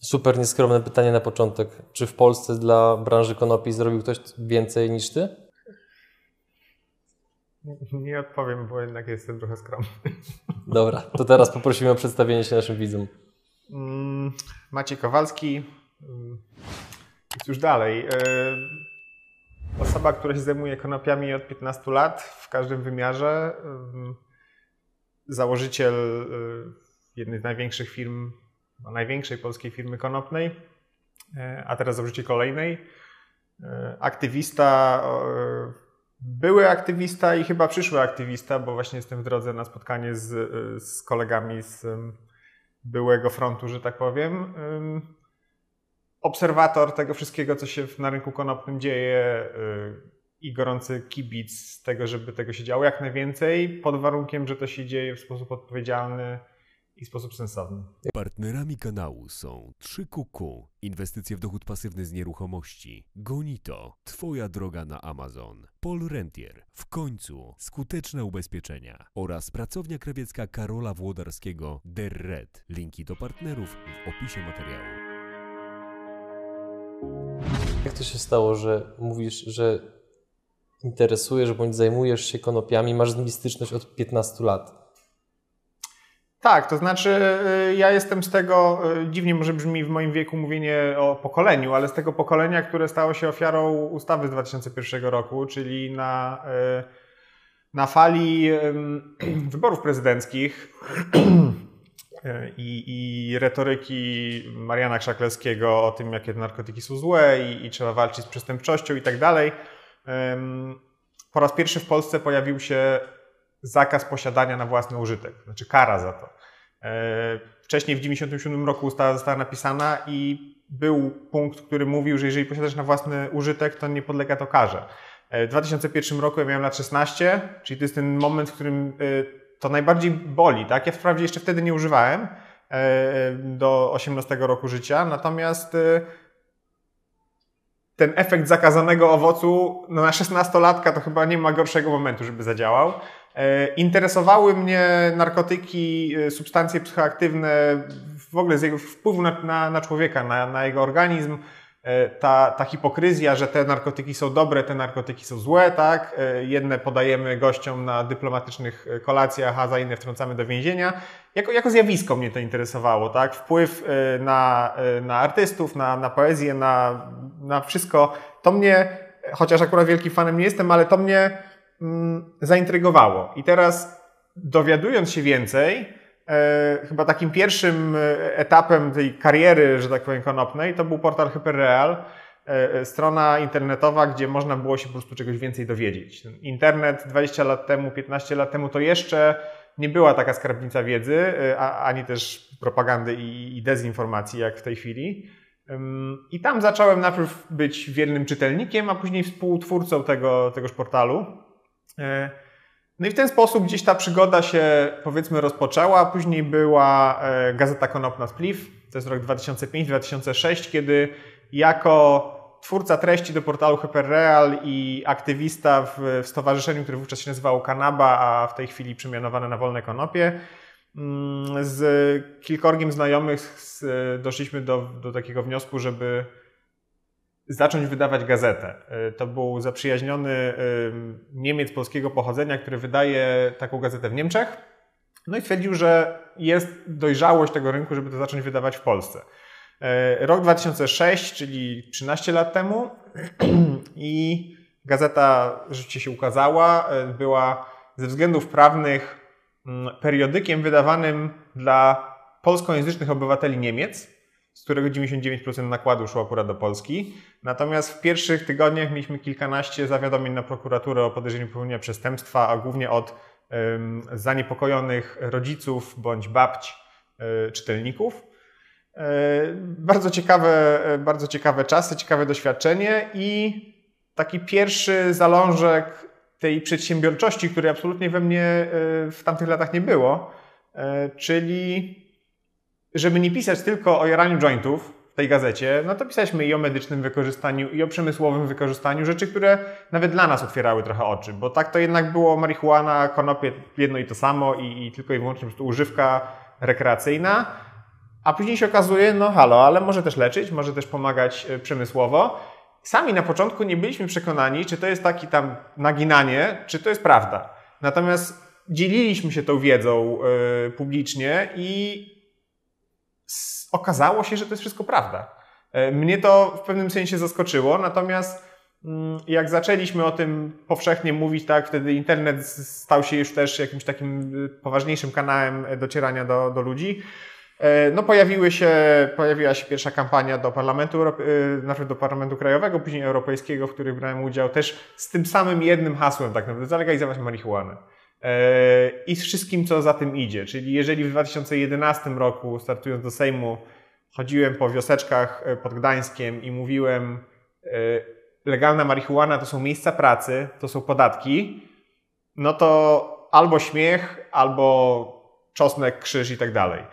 Super nieskromne pytanie na początek. Czy w Polsce dla branży konopi zrobił ktoś więcej niż ty? Nie odpowiem, bo jednak jestem trochę skromny. Dobra, to teraz poprosimy o przedstawienie się naszym widzom. Mm, Maciej Kowalski. Mm, już dalej. E, osoba, która się zajmuje konopiami od 15 lat w każdym wymiarze. Mm, założyciel e, jednej z największych firm, największej polskiej firmy konopnej, e, a teraz założyciel kolejnej. Aktywista były aktywista i chyba przyszły aktywista, bo właśnie jestem w drodze na spotkanie z, z kolegami z byłego frontu, że tak powiem. Obserwator tego wszystkiego, co się na rynku konopnym dzieje i gorący kibic tego, żeby tego się działo jak najwięcej, pod warunkiem, że to się dzieje w sposób odpowiedzialny i sposób sensowny. Partnerami kanału są 3QQ, inwestycje w dochód pasywny z nieruchomości, Gonito, Twoja droga na Amazon, Paul Rentier, w końcu skuteczne ubezpieczenia oraz pracownia krawiecka Karola Włodarskiego Der Red. Linki do partnerów w opisie materiału. Jak to się stało, że mówisz, że interesujesz bądź zajmujesz się konopiami, masz z nimi styczność od 15 lat? Tak, to znaczy y, ja jestem z tego, y, dziwnie może brzmi w moim wieku mówienie o pokoleniu, ale z tego pokolenia, które stało się ofiarą ustawy z 2001 roku, czyli na, y, na fali wyborów prezydenckich i, i retoryki Mariana Krzaklewskiego o tym, jakie narkotyki są złe i, i trzeba walczyć z przestępczością i tak dalej. Po raz pierwszy w Polsce pojawił się zakaz posiadania na własny użytek, znaczy kara za to. E, wcześniej w 1997 roku ustawa została napisana i był punkt, który mówił, że jeżeli posiadasz na własny użytek, to nie podlega to karze. E, w 2001 roku ja miałem lat 16, czyli to jest ten moment, w którym e, to najbardziej boli. Tak? Ja wprawdzie jeszcze wtedy nie używałem do 18 roku życia, natomiast ten efekt zakazanego owocu no na 16-latka to chyba nie ma gorszego momentu, żeby zadziałał. E, interesowały mnie narkotyki, e, substancje psychoaktywne, w ogóle z jego wpływu na, na, na człowieka, na, na, jego organizm. E, ta, ta hipokryzja, że te narkotyki są dobre, te narkotyki są złe, tak? Jedne podajemy gościom na dyplomatycznych kolacjach, a za inne wtrącamy do więzienia. Jako, jako zjawisko mnie to interesowało, tak? Wpływ na, na artystów, na, na poezję, na, na wszystko. To mnie, chociaż akurat wielkim fanem nie jestem, ale to mnie zaintrygowało. I teraz dowiadując się więcej, e, chyba takim pierwszym e, etapem tej kariery, że tak powiem, konopnej, to był portal Hyperreal, e, strona internetowa, gdzie można było się po prostu czegoś więcej dowiedzieć. Internet 20 lat temu, 15 lat temu to jeszcze nie była taka skarbnica wiedzy, ani też propagandy i dezinformacji jak w tej chwili. I tam zacząłem najpierw być wiernym czytelnikiem, a później współtwórcą tego, tegoż portalu. E, no i w ten sposób gdzieś ta przygoda się powiedzmy rozpoczęła. Później była e, Gazeta Konopna Spliff, to jest rok 2005-2006, kiedy jako twórca treści do portalu Hyperreal i aktywista w, stowarzyszeniu, które wówczas się nazywało Kanaba, a w tej chwili przemianowane na Wolne Konopie, mm, z kilkorgiem znajomych doszliśmy do, do takiego wniosku, żeby zacząć wydawać gazetę. E, to był zaprzyjaźniony Niemiec polskiego pochodzenia, który wydaje taką gazetę w Niemczech. No i stwierdził, że jest dojrzałość tego rynku, żeby to zacząć wydawać w Polsce. E, rok 2006, czyli 13 lat temu i gazeta rzeczywiście się ukazała. Była ze względów prawnych mm, periodykiem wydawanym dla polskojęzycznych obywateli Niemiec z którego 99% nakładu szło akurat do Polski. Natomiast w pierwszych tygodniach mieliśmy kilkanaście zawiadomień na prokuraturę o podejrzeniu popełnienia przestępstwa, a głównie od um, zaniepokojonych rodziców bądź babć um, czytelników. Um, bardzo ciekawe, bardzo ciekawe czasy, ciekawe doświadczenie i taki pierwszy zalążek tej przedsiębiorczości, której absolutnie we mnie e, w tamtych latach nie było, czyli żeby nie pisać tylko o jaraniu jointów w tej gazecie, no to pisaliśmy i o medycznym wykorzystaniu, i o przemysłowym wykorzystaniu, rzeczy, które nawet dla nas otwierały trochę oczy, bo tak to jednak było marihuana, konopie, jedno i to samo i, i tylko i wyłącznie po prostu używka rekreacyjna. A później się okazuje, no halo, ale może też leczyć, może też pomagać e, przemysłowo. Sami na początku nie byliśmy przekonani, czy to jest taki tam naginanie, czy to jest prawda. Natomiast dzieliliśmy się tą wiedzą y, publicznie i okazało się, że to jest wszystko prawda. Y, mnie to w pewnym sensie zaskoczyło, natomiast y, jak zaczęliśmy o tym powszechnie mówić, tak, wtedy internet stał się już też jakimś takim poważniejszym kanałem docierania do, do ludzi. No pojawiły się, pojawiła się pierwsza kampania do Parlamentu, najpierw do Parlamentu Krajowego, później Europejskiego, w których brałem udział, też z tym samym jednym hasłem, tak naprawdę, zalegalizować marihuanę. E, i z wszystkim, co za tym idzie. Czyli jeżeli w 2011 roku, startując do Sejmu, chodziłem po wioseczkach e, pod Gdańskiem i mówiłem, e, legalna marihuana to są miejsca pracy, to są podatki, no to albo śmiech, albo czosnek, krzyż i tak dalej.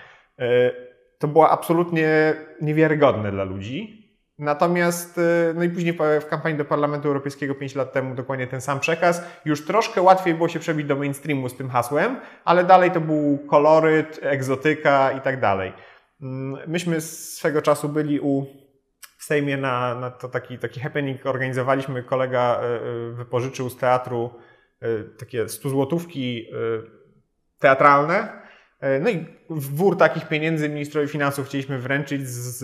To było absolutnie niewiarygodne dla ludzi. Natomiast, y, no i później w kampanii do Parlamentu Europejskiego 5 lat temu dokładnie ten sam przekaz. Już troszkę łatwiej było się przebić do mainstreamu z tym hasłem, ale dalej to był koloryt, egzotyka i tak dalej. Mm, myśmy swego czasu byli u w Sejmie na, na to taki, taki happening organizowaliśmy. Kolega y, y, wypożyczył z teatru takie 100 złotówki teatralne. No i wór takich pieniędzy ministrowi finansów chcieliśmy wręczyć z,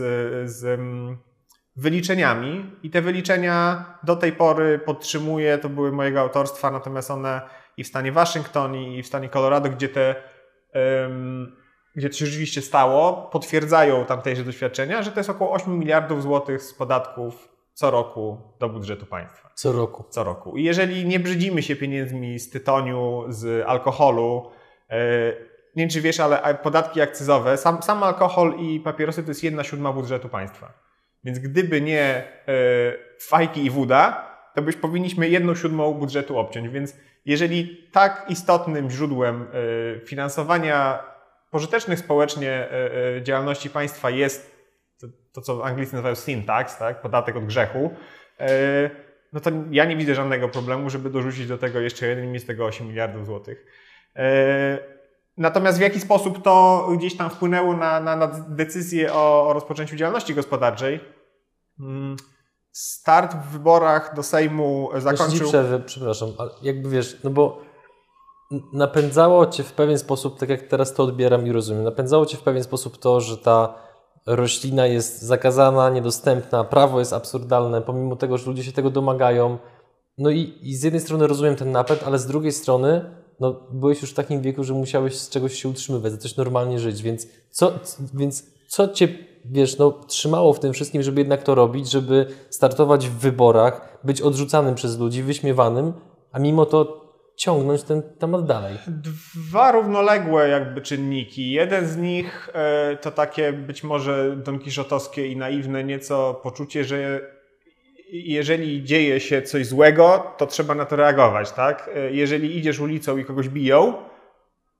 z mm, wyliczeniami i te wyliczenia do tej pory podtrzymuję, to były mojego autorstwa, natomiast one i w stanie Waszyngton i w stanie Colorado, gdzie te um, gdzie to się rzeczywiście stało, potwierdzają tamtejsze doświadczenia, że to jest około 8 miliardów złotych z podatków co roku do budżetu państwa. Co roku. Co roku. I jeżeli nie brzydzimy się pieniędzmi z tytoniu, z alkoholu, yy, nie wiem czy wiesz, ale podatki akcyzowe, sam, sam alkohol i papierosy to jest jedna siódma budżetu państwa. Więc gdyby nie e, fajki i woda, to byś powinniśmy jedną siódmą budżetu obciąć. Więc jeżeli tak istotnym źródłem e, finansowania pożytecznych społecznie e, działalności państwa jest to, to co Anglicy nazywają sin tax, tak? podatek od grzechu, no to ja nie widzę żadnego problemu, żeby dorzucić do tego jeszcze jeden z tego 8 miliardów złotych. Natomiast w jaki sposób to gdzieś tam wpłynęło na, na, na decyzję o, o, rozpoczęciu działalności gospodarczej? Mm, start w wyborach do Sejmu zakończył... Przerwę, przepraszam, ale jakby wiesz, no bo napędzało cię w pewien sposób, tak jak teraz to odbieram i rozumiem, napędzało cię w pewien sposób to, że ta roślina jest zakazana, niedostępna, prawo jest absurdalne, pomimo tego, że ludzie się tego domagają. No i, i z jednej strony rozumiem ten napęd, ale z drugiej strony no, byłeś już w takim wieku, że musiałeś z czegoś się utrzymywać, zacząć normalnie żyć, więc co, więc co cię, wiesz, no, trzymało w tym wszystkim, żeby jednak to robić, żeby startować w wyborach, być odrzucanym przez ludzi, wyśmiewanym, a mimo to ciągnąć ten temat dalej? Dwa równoległe jakby czynniki. Jeden z nich e, to takie być może donkiszotowskie i naiwne nieco poczucie, że jeżeli dzieje się coś złego, to trzeba na to reagować, tak? E, jeżeli idziesz ulicą i kogoś biją,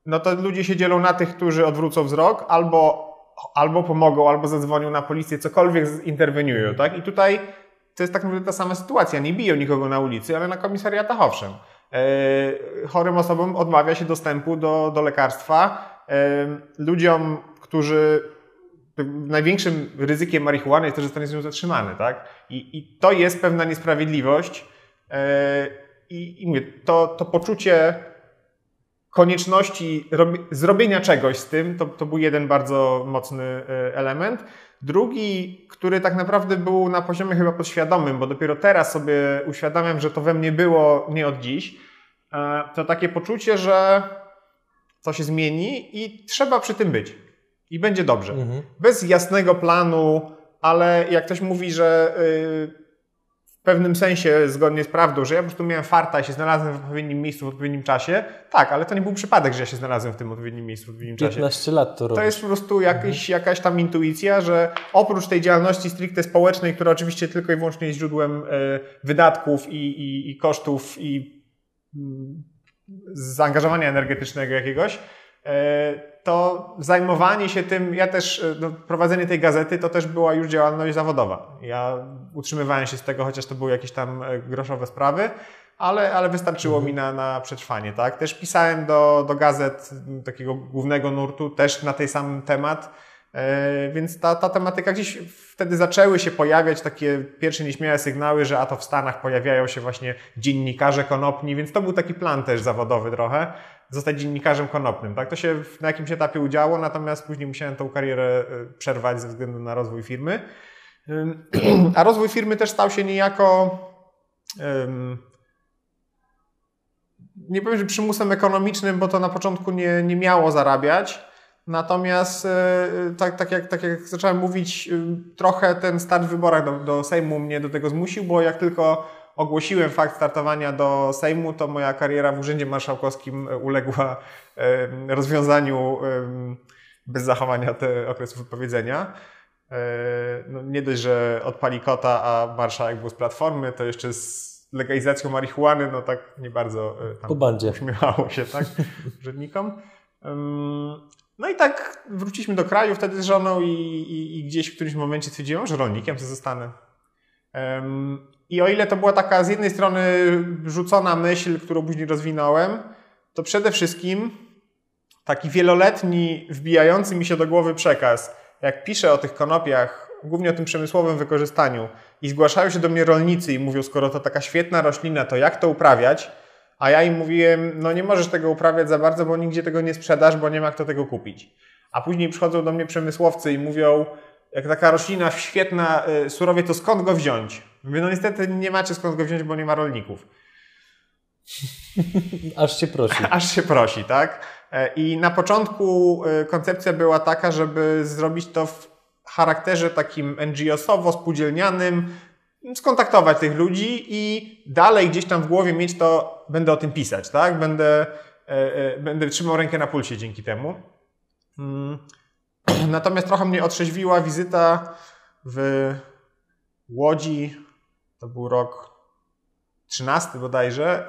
no to ludzie się dzielą na tych, którzy odwrócą wzrok, albo, albo pomogą, albo zadzwonią na policję, cokolwiek interweniują, tak? I tutaj to jest tak naprawdę ta sama sytuacja. Nie biją nikogo na ulicy, ale na komisariatach owszem. E, chorym osobom odmawia się dostępu do, do lekarstwa. E, ludziom, którzy największym ryzykiem marihuany jest to, że zostanie z nią zatrzymany, tak? I, i to jest pewna niesprawiedliwość e, i, i mówię, to, to poczucie konieczności zrobienia czegoś z tym, to, to był jeden bardzo mocny e, element. Drugi, który tak naprawdę był na poziomie chyba podświadomym, bo dopiero teraz sobie uświadamiam, że to we mnie było nie od dziś, e, to takie poczucie, że to się zmieni i trzeba przy tym być i będzie dobrze. Mhm. Bez jasnego planu, ale jak ktoś mówi, że yy, w pewnym sensie zgodnie z prawdą, że ja po prostu miałem farta i się znalazłem w odpowiednim miejscu w odpowiednim czasie, tak, ale to nie był przypadek, że ja się znalazłem w tym odpowiednim miejscu w odpowiednim 15 czasie. 15 lat to robisz. To jest po prostu jakiś, mhm. jakaś tam intuicja, że oprócz tej działalności stricte społecznej, która oczywiście tylko i wyłącznie jest źródłem y, wydatków i, i, i kosztów i y, zaangażowania energetycznego jakiegoś, y, to zajmowanie się tym, ja też, e, no, prowadzenie tej gazety to też była już działalność zawodowa. Ja utrzymywałem się z tego, chociaż to były jakieś tam e, groszowe sprawy, ale, ale wystarczyło mhm. mi na, na przetrwanie, tak? Też pisałem do, do gazet takiego głównego nurtu, też na ten sam temat. E, więc ta, ta tematyka gdzieś wtedy zaczęły się pojawiać takie pierwsze nieśmiałe sygnały, że a to w Stanach pojawiają się właśnie dziennikarze konopni, więc to był taki plan też zawodowy trochę, zostać dziennikarzem konopnym. Tak? To się na jakimś etapie udziało, natomiast później musiałem tą karierę e, przerwać ze względu na rozwój firmy. A rozwój firmy też stał się niejako nie powiem, że przymusem ekonomicznym, bo to na początku nie, nie miało zarabiać, Natomiast e, tak, tak, jak, tak jak zacząłem mówić, trochę ten start w wyborach do, do Sejmu mnie do tego zmusił, bo jak tylko ogłosiłem fakt startowania do Sejmu, to moja kariera w Urzędzie Marszałkowskim uległa e, rozwiązaniu bez zachowania te okresu wypowiedzenia. No, nie dość, że odpali kota, a marszałek był z Platformy, to jeszcze z legalizacją marihuany, no tak nie bardzo tam po bandzie. uśmiechało się tak, urzędnikom. No i tak wróciliśmy do kraju wtedy z żoną i, i, i gdzieś w którymś momencie stwierdziłem, że rolnikiem to zostanę. Um, I o ile to była taka z jednej strony rzucona myśl, którą później rozwinąłem, to przede wszystkim taki wieloletni, wbijający mi się do głowy przekaz. Jak piszę o tych konopiach, głównie o tym przemysłowym wykorzystaniu, i zgłaszają się do mnie rolnicy i mówią, skoro to taka świetna roślina, to jak to uprawiać? A ja im mówiłem, no nie możesz tego uprawiać za bardzo, bo nigdzie tego nie sprzedasz, bo nie ma kto tego kupić. A później przychodzą do mnie przemysłowcy i mówią, jak taka roślina świetna, y, surowie, to skąd go wziąć? Mówię, no niestety nie macie skąd go wziąć, bo nie ma rolników. Aż się prosi. Aż się prosi, tak? E, I na początku y, koncepcja była taka, żeby zrobić to w charakterze takim NGO-sowo-spółdzielnianym, skontaktować tych ludzi i dalej gdzieś tam w głowie mieć to, będę o tym pisać, tak? Będę, e, e, będę trzymał rękę na pulsie dzięki temu. Mm. Natomiast trochę mnie otrzeźwiła wizyta w Łodzi, to był rok 13 bodajże,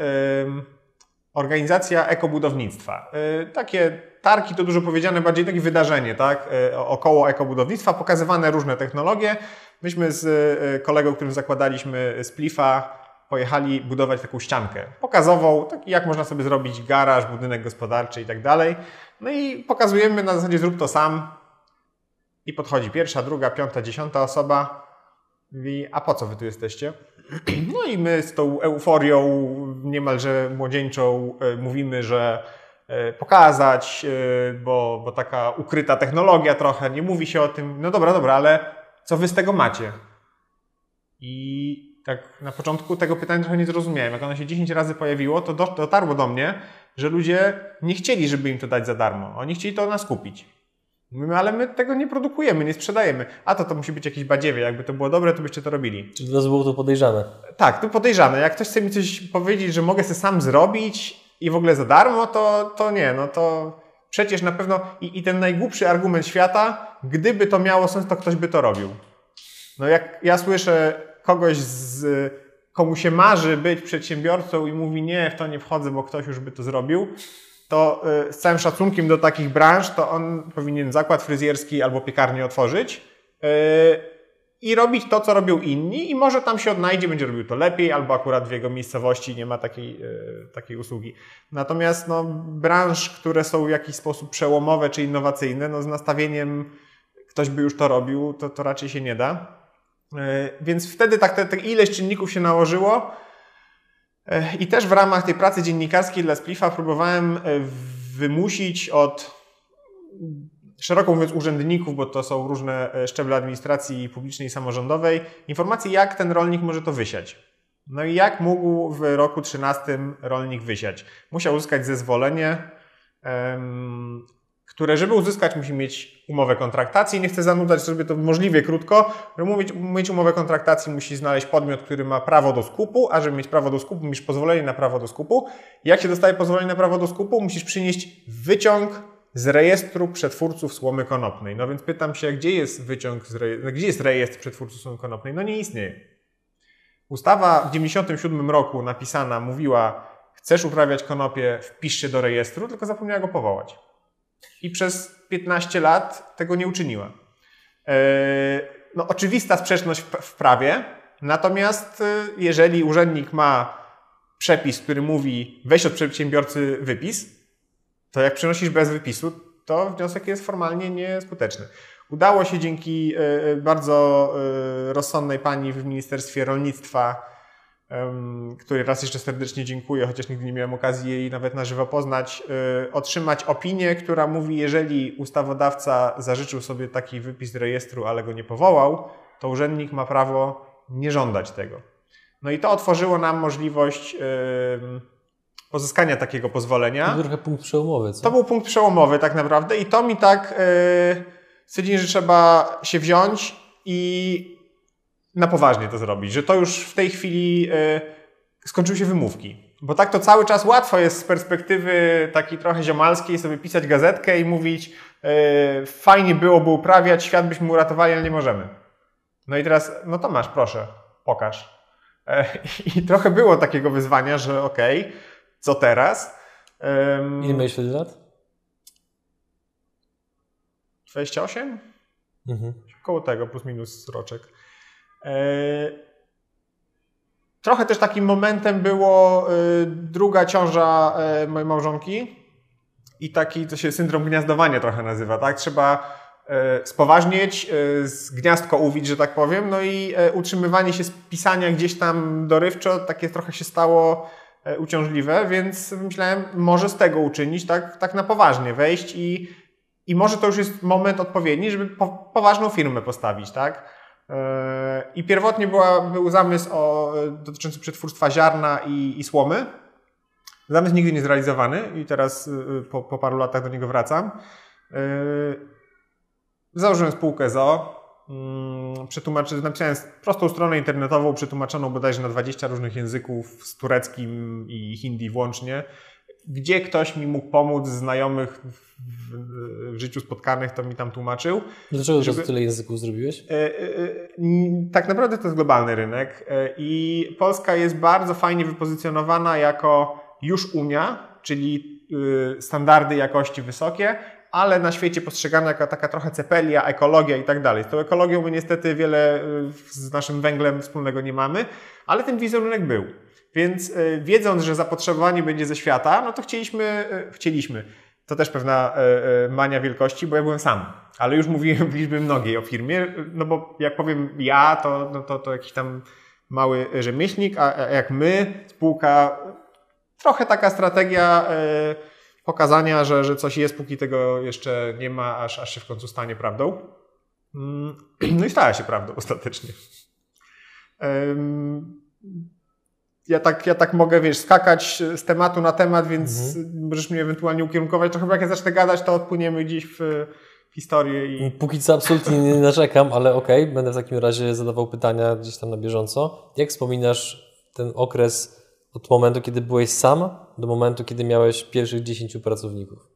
organizacja ekobudownictwa. E, takie targi to dużo powiedziane, bardziej takie wydarzenie, tak? Około ekobudownictwa, pokazywane różne technologie. Myśmy z e, kolegą, którym zakładaliśmy Splifa, pojechali budować taką ściankę pokazową, tak jak można sobie zrobić garaż, budynek gospodarczy i tak dalej. No i pokazujemy na zasadzie zrób to sam. I podchodzi pierwsza, druga, piąta, dziesiąta osoba. Mówi, a po co wy tu jesteście? No i my z tą euforią niemalże młodzieńczą e, mówimy, że e, pokazać, bo, bo taka ukryta technologia trochę, nie mówi się o tym. No dobra, dobra, ale co wy z tego macie? I tak na początku tego pytania trochę nie zrozumiałem. Jak ono się 10 razy pojawiło, to dotarło do mnie, że ludzie nie chcieli, żeby im to dać za darmo. Oni chcieli to nas kupić. Mówimy, ale my tego nie produkujemy, nie sprzedajemy. A to to musi być jakieś badziewie. Jakby to było dobre, to byście to robili. Czyli to było to podejrzane. Tak, to podejrzane. Jak ktoś chce mi coś powiedzieć, że mogę sobie sam zrobić i w ogóle za darmo, to, to nie. No to Przecież na pewno i, i ten najgłupszy argument świata, gdyby to miało sens, to ktoś by to robił. No jak ja słyszę kogoś z komu się marzy być przedsiębiorcą i mówi nie, w to nie wchodzę, bo ktoś już by to zrobił, to y, z całym szacunkiem do takich branż, to on powinien zakład fryzjerski albo piekarnię otworzyć y, i robić to, co robią inni i może tam się odnajdzie, będzie robił to lepiej, albo akurat w jego miejscowości nie ma takiej, e, takiej usługi. Natomiast no, branż, które są w jakiś sposób przełomowe czy innowacyjne, no, z nastawieniem ktoś by już to robił, to, to raczej się nie da. Więc wtedy tak te, te ileś czynników się nałożyło i też w ramach tej pracy dziennikarskiej dla Splifa próbowałem wymusić od szeroko mówiąc urzędników, bo to są różne e, szczeble administracji publicznej i samorządowej, informacji jak ten rolnik może to wysiać. No i jak mógł w roku 13 rolnik wysiać? Musiał uzyskać zezwolenie, które żeby uzyskać musi mieć umowę kontraktacji. Nie chcę zanudzać sobie to możliwie krótko. Żeby mieć, mieć umowę kontraktacji musi znaleźć podmiot, który ma prawo do skupu, a żeby mieć prawo do skupu musisz pozwolenie na prawo do skupu. Jak się dostaje pozwolenie na prawo do skupu? Musisz przynieść wyciąg z rejestru przetwórców słomy konopnej. No więc pytam się, gdzie jest wyciąg, rejestru, gdzie jest rejestr przetwórców słomy konopnej? No nie istnieje. Ustawa w 1997 roku napisana mówiła, chcesz uprawiać konopie, wpisz się do rejestru, tylko zapomniała go powołać. I przez 15 lat tego nie uczyniła. E, no, oczywista sprzeczność w prawie, natomiast e, jeżeli urzędnik ma przepis, który mówi weź od przedsiębiorcy wypis, to jak przenosisz bez wypisu, to wniosek jest formalnie nieskuteczny. Udało się dzięki bardzo rozsądnej pani w Ministerstwie Rolnictwa, której raz jeszcze serdecznie dziękuję, chociaż nigdy nie miałem okazji jej nawet na żywo poznać, otrzymać opinię, która mówi, jeżeli ustawodawca zażyczył sobie taki wypis rejestru, ale go nie powołał, to urzędnik ma prawo nie żądać tego. No i to otworzyło nam możliwość pozyskania takiego pozwolenia. To trochę punkt przełomowy. Co? To był punkt przełomowy tak naprawdę i to mi tak yy, stwierdzili, że trzeba się wziąć i na poważnie to zrobić, że to już w tej chwili yy, skończyły się wymówki. Bo tak to cały czas łatwo jest z perspektywy takiej trochę ziomalskiej sobie pisać gazetkę i mówić yy, fajnie byłoby uprawiać, świat byśmy uratowali, ale nie możemy. No i teraz, no to masz, proszę, pokaż. I trochę było takiego wyzwania, że okej, okay, co teraz? Um, Ile miałeś wtedy lat? 28? Mhm. Koło tego, plus minus roczek. E, trochę też takim momentem było e, druga ciąża e, mojej małżonki i taki, co się syndrom gniazdowania trochę nazywa, tak? Trzeba spoważnieć, gniazdko uwić, że tak powiem, no i utrzymywanie się z pisania gdzieś tam dorywczo, takie trochę się stało uciążliwe, więc myślałem, może z tego uczynić tak, tak na poważnie, wejść i, i może to już jest moment odpowiedni, żeby po, poważną firmę postawić, tak? E, I pierwotnie była, był zamysł o, dotyczący przetwórstwa ziarna i, i słomy. Zamysł nigdy nie zrealizowany i teraz y, po, po paru latach do niego wracam. E, założyłem spółkę ZO, Mm, przetłumaczy, napisałem prostą stronę internetową, przetłumaczoną bodajże na 20 różnych języków, z tureckim i hindi włącznie, gdzie ktoś mi mógł pomóc, znajomych w, w życiu spotkanych, to mi tam tłumaczył. Dlaczego żeby... tyle języków zrobiłeś? E, e, e, tak naprawdę to jest globalny rynek i Polska jest bardzo fajnie wypozycjonowana jako już Unia, czyli standardy jakości wysokie, ale na świecie postrzegana jako taka trochę cepelia, ekologia i tak dalej. Z tą ekologią my niestety wiele z naszym węglem wspólnego nie mamy, ale ten wizerunek był. Więc y, wiedząc, że zapotrzebowanie będzie ze świata, no to chcieliśmy, y, chcieliśmy. To też pewna mania wielkości, bo ja byłem sam. Ale już mówiłem w liczbie mnogiej o firmie, no bo jak powiem ja, to, no to, to jakiś tam mały rzemieślnik, a jak my, spółka, trochę taka strategia pokazania, że, że coś jest, póki tego jeszcze nie ma, aż, aż się w końcu stanie prawdą. Mm, no i stała się prawdą ostatecznie. Ja tak, ja tak mogę, wiesz, skakać z tematu na temat, więc mhm. możesz mnie ewentualnie ukierunkować. To chyba jak ja zacznę gadać, to odpłyniemy gdzieś w historię. I... Póki co absolutnie nie narzekam, ale okej, okay, będę w takim razie zadawał pytania gdzieś tam na bieżąco. Jak wspominasz ten okres od momentu, kiedy byłeś sam, do momentu, kiedy miałeś pierwszych 10 pracowników?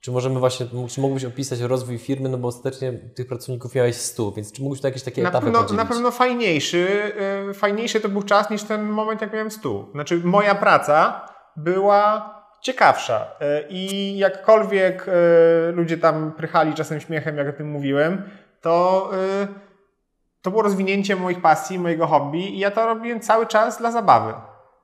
Czy możemy właśnie, czy mógłbyś opisać rozwój firmy, no bo ostatecznie tych pracowników miałeś 100, więc czy mógłbyś na jakieś takie na etapy pewno, podzielić? Na pewno fajniejszy, y, fajniejszy to był czas niż ten moment, jak miałem 100. Znaczy moja praca była ciekawsza y, i jakkolwiek y, ludzie tam prychali czasem śmiechem, jak o tym mówiłem, to to było rozwinięcie moich pasji, mojego hobby i ja to robiłem cały czas dla zabawy.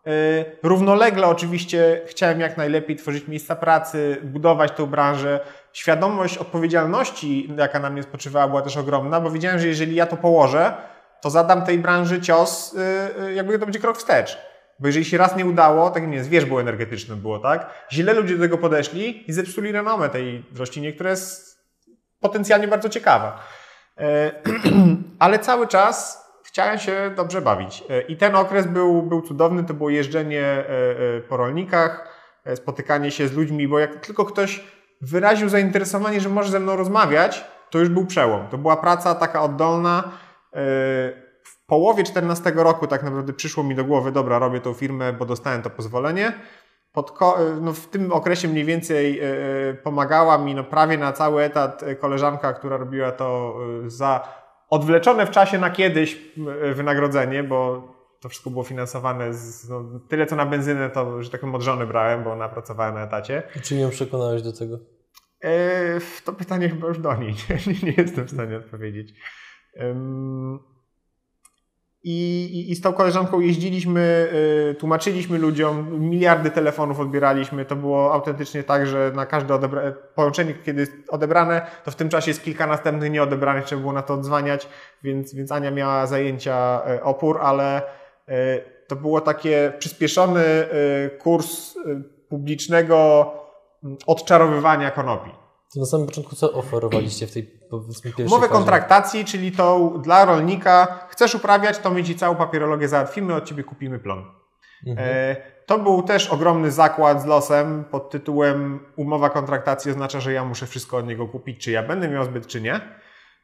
E, równolegle oczywiście chciałem jak najlepiej tworzyć miejsca pracy, budować tę branżę. Świadomość odpowiedzialności, jaka na mnie spoczywała, była też ogromna, bo wiedziałem, że jeżeli ja to położę, to zadam tej branży cios, e, e, jakby to będzie krok wstecz. Bo jeżeli się raz nie udało, tak nie, zwierzbo energetyczne było, tak? Źle ludzie do tego podeszli i zepsuli renomę tej roślinie, która jest potencjalnie bardzo ciekawa. Ale cały czas chciałem się dobrze bawić. E, I ten okres był, był cudowny, to było jeżdżenie e, e, po rolnikach, spotykanie się z ludźmi, bo jak tylko ktoś wyraził zainteresowanie, że może ze mną rozmawiać, to już był przełom. To była praca taka oddolna. W połowie 14 roku tak naprawdę przyszło mi do głowy, dobra, robię tą firmę, bo dostałem to pozwolenie. No w tym okresie mniej więcej pomagała mi no prawie na cały etat koleżanka, która robiła to za odwleczone w czasie na kiedyś e, wynagrodzenie, bo to wszystko było finansowane z, no, tyle co na benzynę, to że tak powiem od żony brałem, bo ona pracowała na etacie. I czy ją przekonałeś do tego? E, to pytanie chyba już do niej. nie, nie jestem w stanie odpowiedzieć. I, i, I z tą koleżanką jeździliśmy, y, tłumaczyliśmy ludziom, miliardy telefonów odbieraliśmy. To było autentycznie tak, że na każde odebra- połączenie, kiedy jest odebrane, to w tym czasie jest kilka następnych nieodebranych, trzeba było na to odzwaniać, więc, więc Ania miała zajęcia y, opór, ale y, to było takie przyspieszony y, kurs y, publicznego mm, odczarowywania konopi. To na samym początku co oferowaliście w tej powiedzmy pierwszej Umowę kontraktacji, czyli tą dla rolnika, chcesz uprawiać, to my ci całą papierologię załatwimy, od ciebie kupimy plon. Mhm. E, to był też ogromny zakład z losem pod tytułem umowa kontraktacji oznacza, że ja muszę wszystko od niego kupić, czy ja będę miał zbyt, czy nie.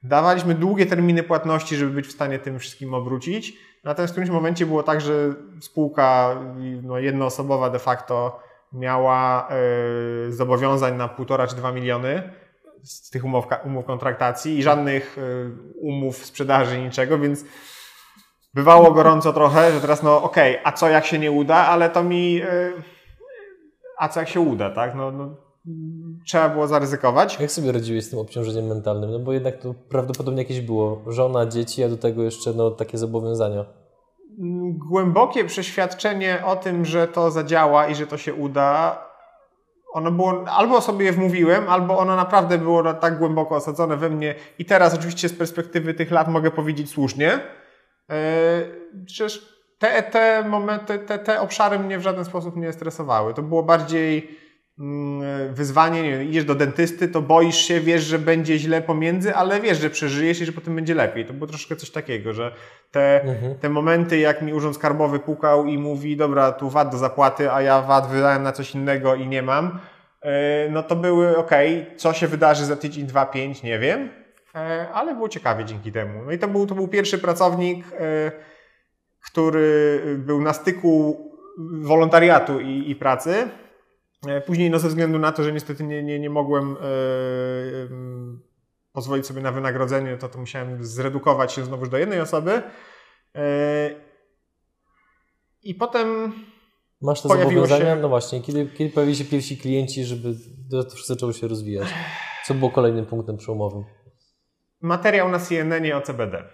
Dawaliśmy długie terminy płatności, żeby być w stanie tym wszystkim obrócić. Natomiast w którymś momencie było tak, że spółka no, jednoosobowa de facto miała e, zobowiązań na półtora czy dwa miliony z tych umów, umów kontraktacji i żadnych e, umów sprzedaży, niczego, więc bywało gorąco trochę, że teraz no okej, a co jak się nie uda, ale to mi e, a co jak się uda, tak? No, no, trzeba było zaryzykować. Jak sobie radziłeś z tym obciążeniem mentalnym? No bo jednak to prawdopodobnie jakieś było. Żona, dzieci, a do tego jeszcze no, takie zobowiązania. Głębokie przeświadczenie o tym, że to zadziała i że to się uda, ono było, albo sobie je wmówiłem, albo ono naprawdę było tak głęboko osadzone we mnie i teraz oczywiście z perspektywy tych lat mogę powiedzieć słusznie. Yy, Przecież te, te momenty, te, te obszary mnie w żaden sposób nie stresowały. To było bardziej wyzwanie, nie wiem, idziesz do dentysty, to boisz się, wiesz, że będzie źle pomiędzy, ale wiesz, że przeżyjesz i że potem będzie lepiej. To było troszkę coś takiego, że te, Mhm. te momenty, jak mi urząd skarbowy pukał i mówi, dobra, tu VAT do zapłaty, a ja VAT wydałem na coś innego i nie mam, yy, no to były, okej, co się wydarzy za tydzień, dwa, pięć, nie wiem, yy, ale było ciekawie dzięki temu. No i to był, to był pierwszy pracownik, yy, który był na styku wolontariatu i, i pracy. E, Później, no ze względu na to, że niestety nie, nie, nie mogłem e, pozwolić sobie na wynagrodzenie, to, to musiałem zredukować się znowuż do jednej osoby. E, I potem Masz te Pojawiło zobowiązania? się- No właśnie, kiedy, kiedy pojawili się pierwsi klienci, żeby to wszystko zaczęło się rozwijać? Co było kolejnym punktem przełomowym? materiał na CNN o CBD.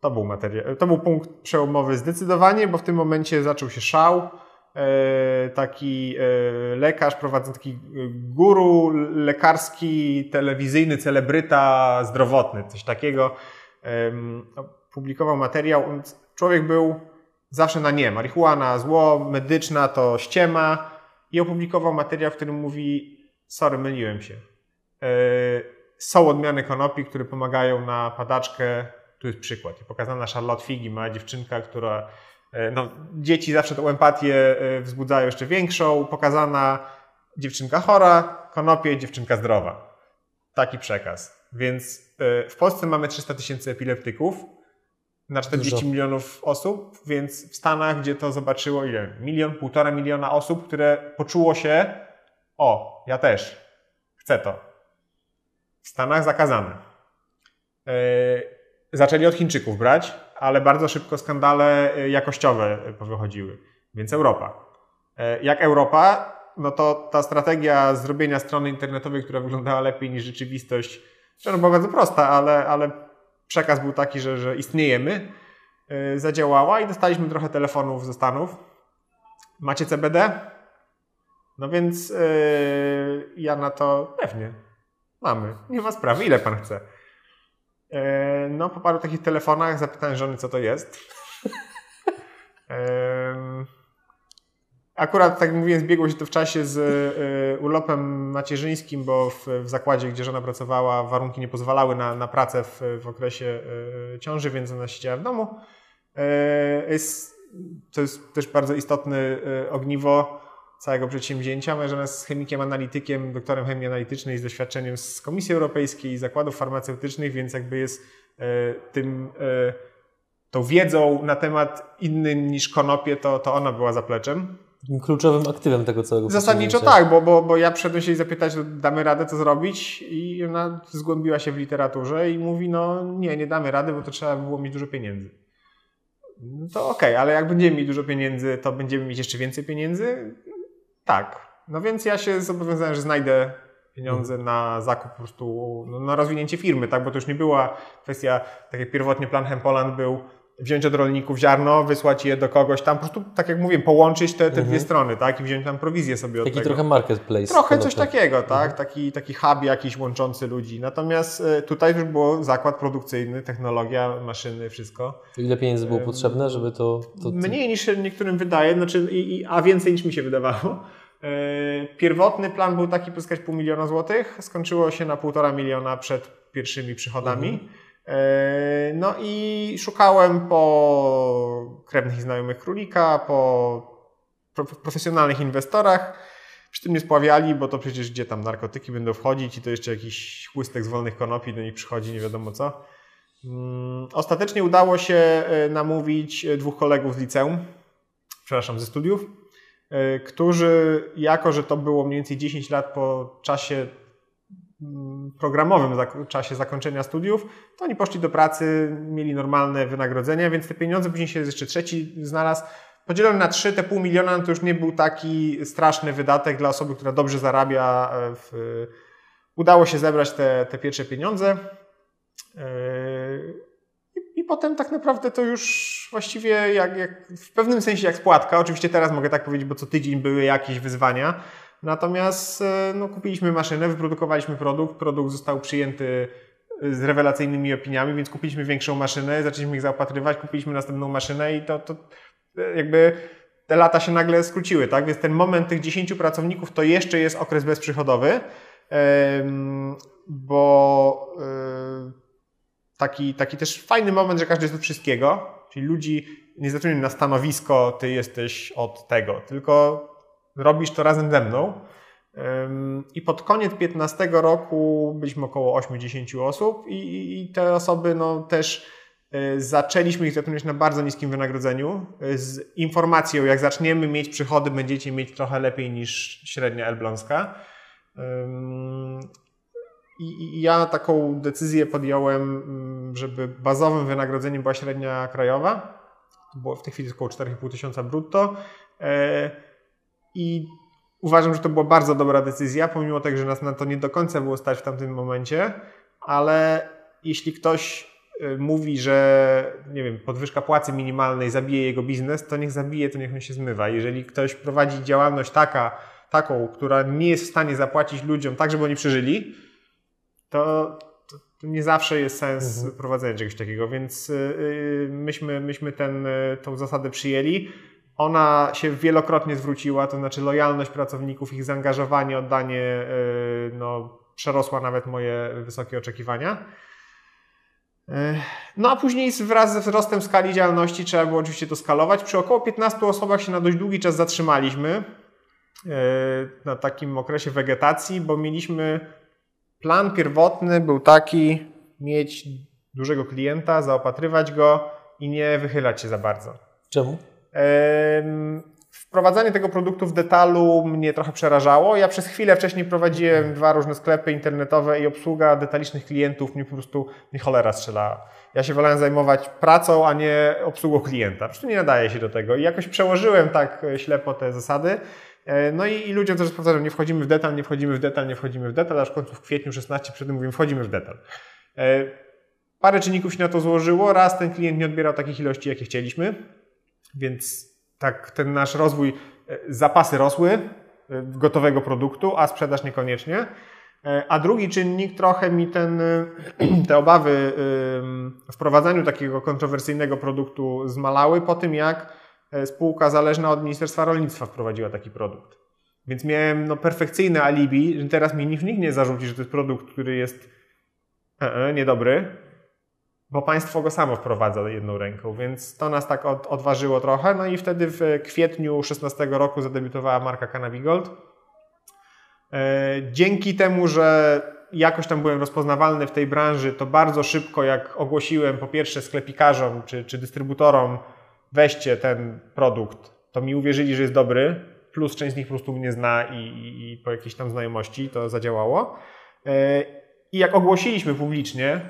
To był materiał, to był punkt przełomowy zdecydowanie, bo w tym momencie zaczął się szał. E, Taki e, lekarz, prowadzący taki e, guru lekarski, telewizyjny, celebryta zdrowotny, coś takiego. em, Publikował materiał. Człowiek był zawsze na nie. Marihuana zło, medyczna to ściema. I opublikował materiał, w którym mówi: Sorry, myliłem się. Są odmiany konopi, które pomagają na padaczkę. Tu jest przykład. Pokazana Charlotte Figi, mała dziewczynka, która. E, No, dzieci zawsze tą empatię e, wzbudzają jeszcze większą. Pokazana dziewczynka chora, konopie, dziewczynka zdrowa. Taki przekaz. Więc e, w Polsce mamy 300 tysięcy epileptyków na 40 Dużo. milionów osób, więc w Stanach, gdzie to zobaczyło ile? Milion, półtora miliona osób, które poczuło się, o, ja też, chcę to. W Stanach zakazane. Yy, zaczęli od Chińczyków brać, ale bardzo szybko skandale y, jakościowe y, powychodziły, więc Europa. Yy, jak Europa, no to ta strategia zrobienia strony internetowej, która wyglądała lepiej niż rzeczywistość, że była bardzo prosta, ale, ale przekaz był taki, że, że istniejemy, yy, zadziałała i dostaliśmy trochę telefonów ze Stanów. Macie CBD? No więc yy, ja na to pewnie. Mamy. Nie ma sprawy. Ile pan chce? Yy, no, po paru takich telefonach zapytałem żony, co to jest. Yy, akurat, tak jak mówiłem, zbiegło się to w czasie z yy, urlopem macierzyńskim, bo w, w zakładzie, gdzie żona pracowała, warunki nie pozwalały na, na pracę w, w okresie ciąży, więc ona siedziała w domu. Jest, to jest też bardzo istotne yy, ogniwo całego przedsięwzięcia. Moja żona jest chemikiem analitykiem, doktorem chemii analitycznej z doświadczeniem z Komisji Europejskiej i zakładów farmaceutycznych, więc jakby jest e, tym, e, tą wiedzą na temat innym niż konopie, to, to ona była zapleczem. Kluczowym aktywem tego całego Zasadniczo tak, bo, bo, bo ja przyszedłem się jej zapytać, no, damy radę to zrobić i ona zgłębiła się w literaturze i mówi, no nie, nie damy rady, bo to trzeba było mieć dużo pieniędzy. No to okej, ale jak będziemy mieć dużo pieniędzy, to będziemy mieć jeszcze więcej pieniędzy? Tak. No więc ja się zobowiązałem, że znajdę pieniądze na zakup po prostu, no, na rozwinięcie firmy, tak? Bo to już nie była kwestia, tak jak pierwotnie plan Hempoland był wziąć od rolników ziarno, wysłać je do kogoś tam, po prostu, tak jak mówię, połączyć te, te Mhm. dwie strony, tak? I wziąć tam prowizję sobie od Taki trochę marketplace. Trochę coś takiego, tak? Taki, taki hub jakiś łączący ludzi. Natomiast e, tutaj już było zakład produkcyjny, technologia, maszyny, wszystko. Ile pieniędzy było potrzebne, żeby to... to Mniej niż się niektórym wydaje, znaczy, i, i, a więcej niż mi się wydawało. E, Pierwotny plan był taki pozyskać pół miliona złotych, skończyło się na półtora miliona przed pierwszymi przychodami. E, No i szukałem po krewnych i znajomych królika, po pro- profesjonalnych inwestorach. Przy tym nie spławiali, bo to przecież gdzie tam narkotyki będą wchodzić i to jeszcze jakiś chłystek z wolnych konopi do nich przychodzi, nie wiadomo co. Mm, Ostatecznie udało się e, namówić e, dwóch kolegów z liceum, przepraszam, ze studiów, e, którzy, jako że to było mniej więcej 10 lat po czasie programowym, zak- czasie zakończenia studiów, to oni poszli do pracy, mieli normalne wynagrodzenia, więc te pieniądze, później się jeszcze trzeci znalazł, podzielony na trzy, te pół miliona to już nie był taki straszny wydatek dla osoby, która dobrze zarabia. e, W, udało się zebrać te, te pierwsze pieniądze. Yy, I, I potem tak naprawdę to już właściwie jak, jak, w pewnym sensie jak spłatka. Oczywiście teraz mogę tak powiedzieć, bo co tydzień były jakieś wyzwania. Natomiast e, no, kupiliśmy maszynę, wyprodukowaliśmy produkt, produkt został przyjęty e, z rewelacyjnymi opiniami, więc kupiliśmy większą maszynę, zaczęliśmy ich zaopatrywać, kupiliśmy następną maszynę i to, to e, jakby te lata się nagle skróciły, tak? Więc ten moment tych 10 pracowników to jeszcze jest okres bezprzychodowy, bo taki, taki też fajny moment, że każdy jest od wszystkiego, czyli ludzi nie zatrudniają na stanowisko, ty jesteś od tego, tylko robisz to razem ze mną. I pod koniec 15 roku byliśmy około 8-10 osób i, i- te osoby no, też y, zaczęliśmy ich zatrudniać na bardzo niskim wynagrodzeniu y, z informacją, jak zaczniemy mieć przychody, będziecie mieć trochę lepiej niż średnia elbląska. I, ja taką decyzję podjąłem, żeby bazowym wynagrodzeniem była średnia krajowa. To było w tej chwili około 4,5 tysiąca brutto. I uważam, że to była bardzo dobra decyzja, pomimo tego, że nas na to nie do końca było stać w tamtym momencie, ale jeśli ktoś e, mówi, że nie wiem, podwyżka płacy minimalnej zabije jego biznes, to niech zabije, to niech on się zmywa. Jeżeli ktoś prowadzi działalność taka, taką, która nie jest w stanie zapłacić ludziom tak, żeby oni przeżyli, to, to, to nie zawsze jest sens Mhm. prowadzenia czegoś takiego, więc yy, myśmy, myśmy ten, y, tą zasadę przyjęli. Ona się wielokrotnie zwróciła, to znaczy lojalność pracowników, ich zaangażowanie, oddanie yy, no, przerosła nawet moje wysokie oczekiwania. Yy, No a później wraz ze wzrostem skali działalności trzeba było oczywiście to skalować. Przy około 15 osobach się na dość długi czas zatrzymaliśmy yy, na takim okresie wegetacji, bo mieliśmy Plan pierwotny był taki: mieć dużego klienta, zaopatrywać go i nie wychylać się za bardzo. Czemu? Wprowadzanie tego produktu w detalu mnie trochę przerażało. Ja przez chwilę wcześniej prowadziłem dwa różne sklepy internetowe i obsługa detalicznych klientów mnie po prostu nie cholera strzelała. Ja się wolałem zajmować pracą, a nie obsługą klienta. Po prostu nie nadaje się do tego. I jakoś przełożyłem tak e, ślepo te zasady. E, No i, i ludziom też powtarzam, nie wchodzimy w detal, nie wchodzimy w detal, nie wchodzimy w detal, aż w końcu w kwietniu 16 przed tym mówimy, wchodzimy w detal. E, Parę czynników się na to złożyło. Raz ten klient nie odbierał takich ilości, jakie chcieliśmy, więc tak ten nasz rozwój, e, zapasy rosły e, gotowego produktu, a sprzedaż niekoniecznie. E, A drugi czynnik, trochę mi ten, te obawy w wprowadzaniu takiego kontrowersyjnego produktu zmalały po tym, jak spółka zależna od Ministerstwa Rolnictwa wprowadziła taki produkt. Więc miałem no, perfekcyjne alibi, że teraz mi nikt nie zarzuci, że to jest produkt, który jest e, e, niedobry, bo państwo go samo wprowadza jedną ręką, więc to nas tak od, odważyło trochę. No i wtedy w kwietniu 16 roku zadebiutowała marka Cannabigold. E, Dzięki temu, że jakoś tam byłem rozpoznawalny w tej branży, to bardzo szybko, jak ogłosiłem po pierwsze sklepikarzom czy, czy dystrybutorom, weźcie ten produkt, to mi uwierzyli, że jest dobry, plus część z nich po prostu mnie zna i, i, i po jakiejś tam znajomości to zadziałało. E, I jak ogłosiliśmy publicznie,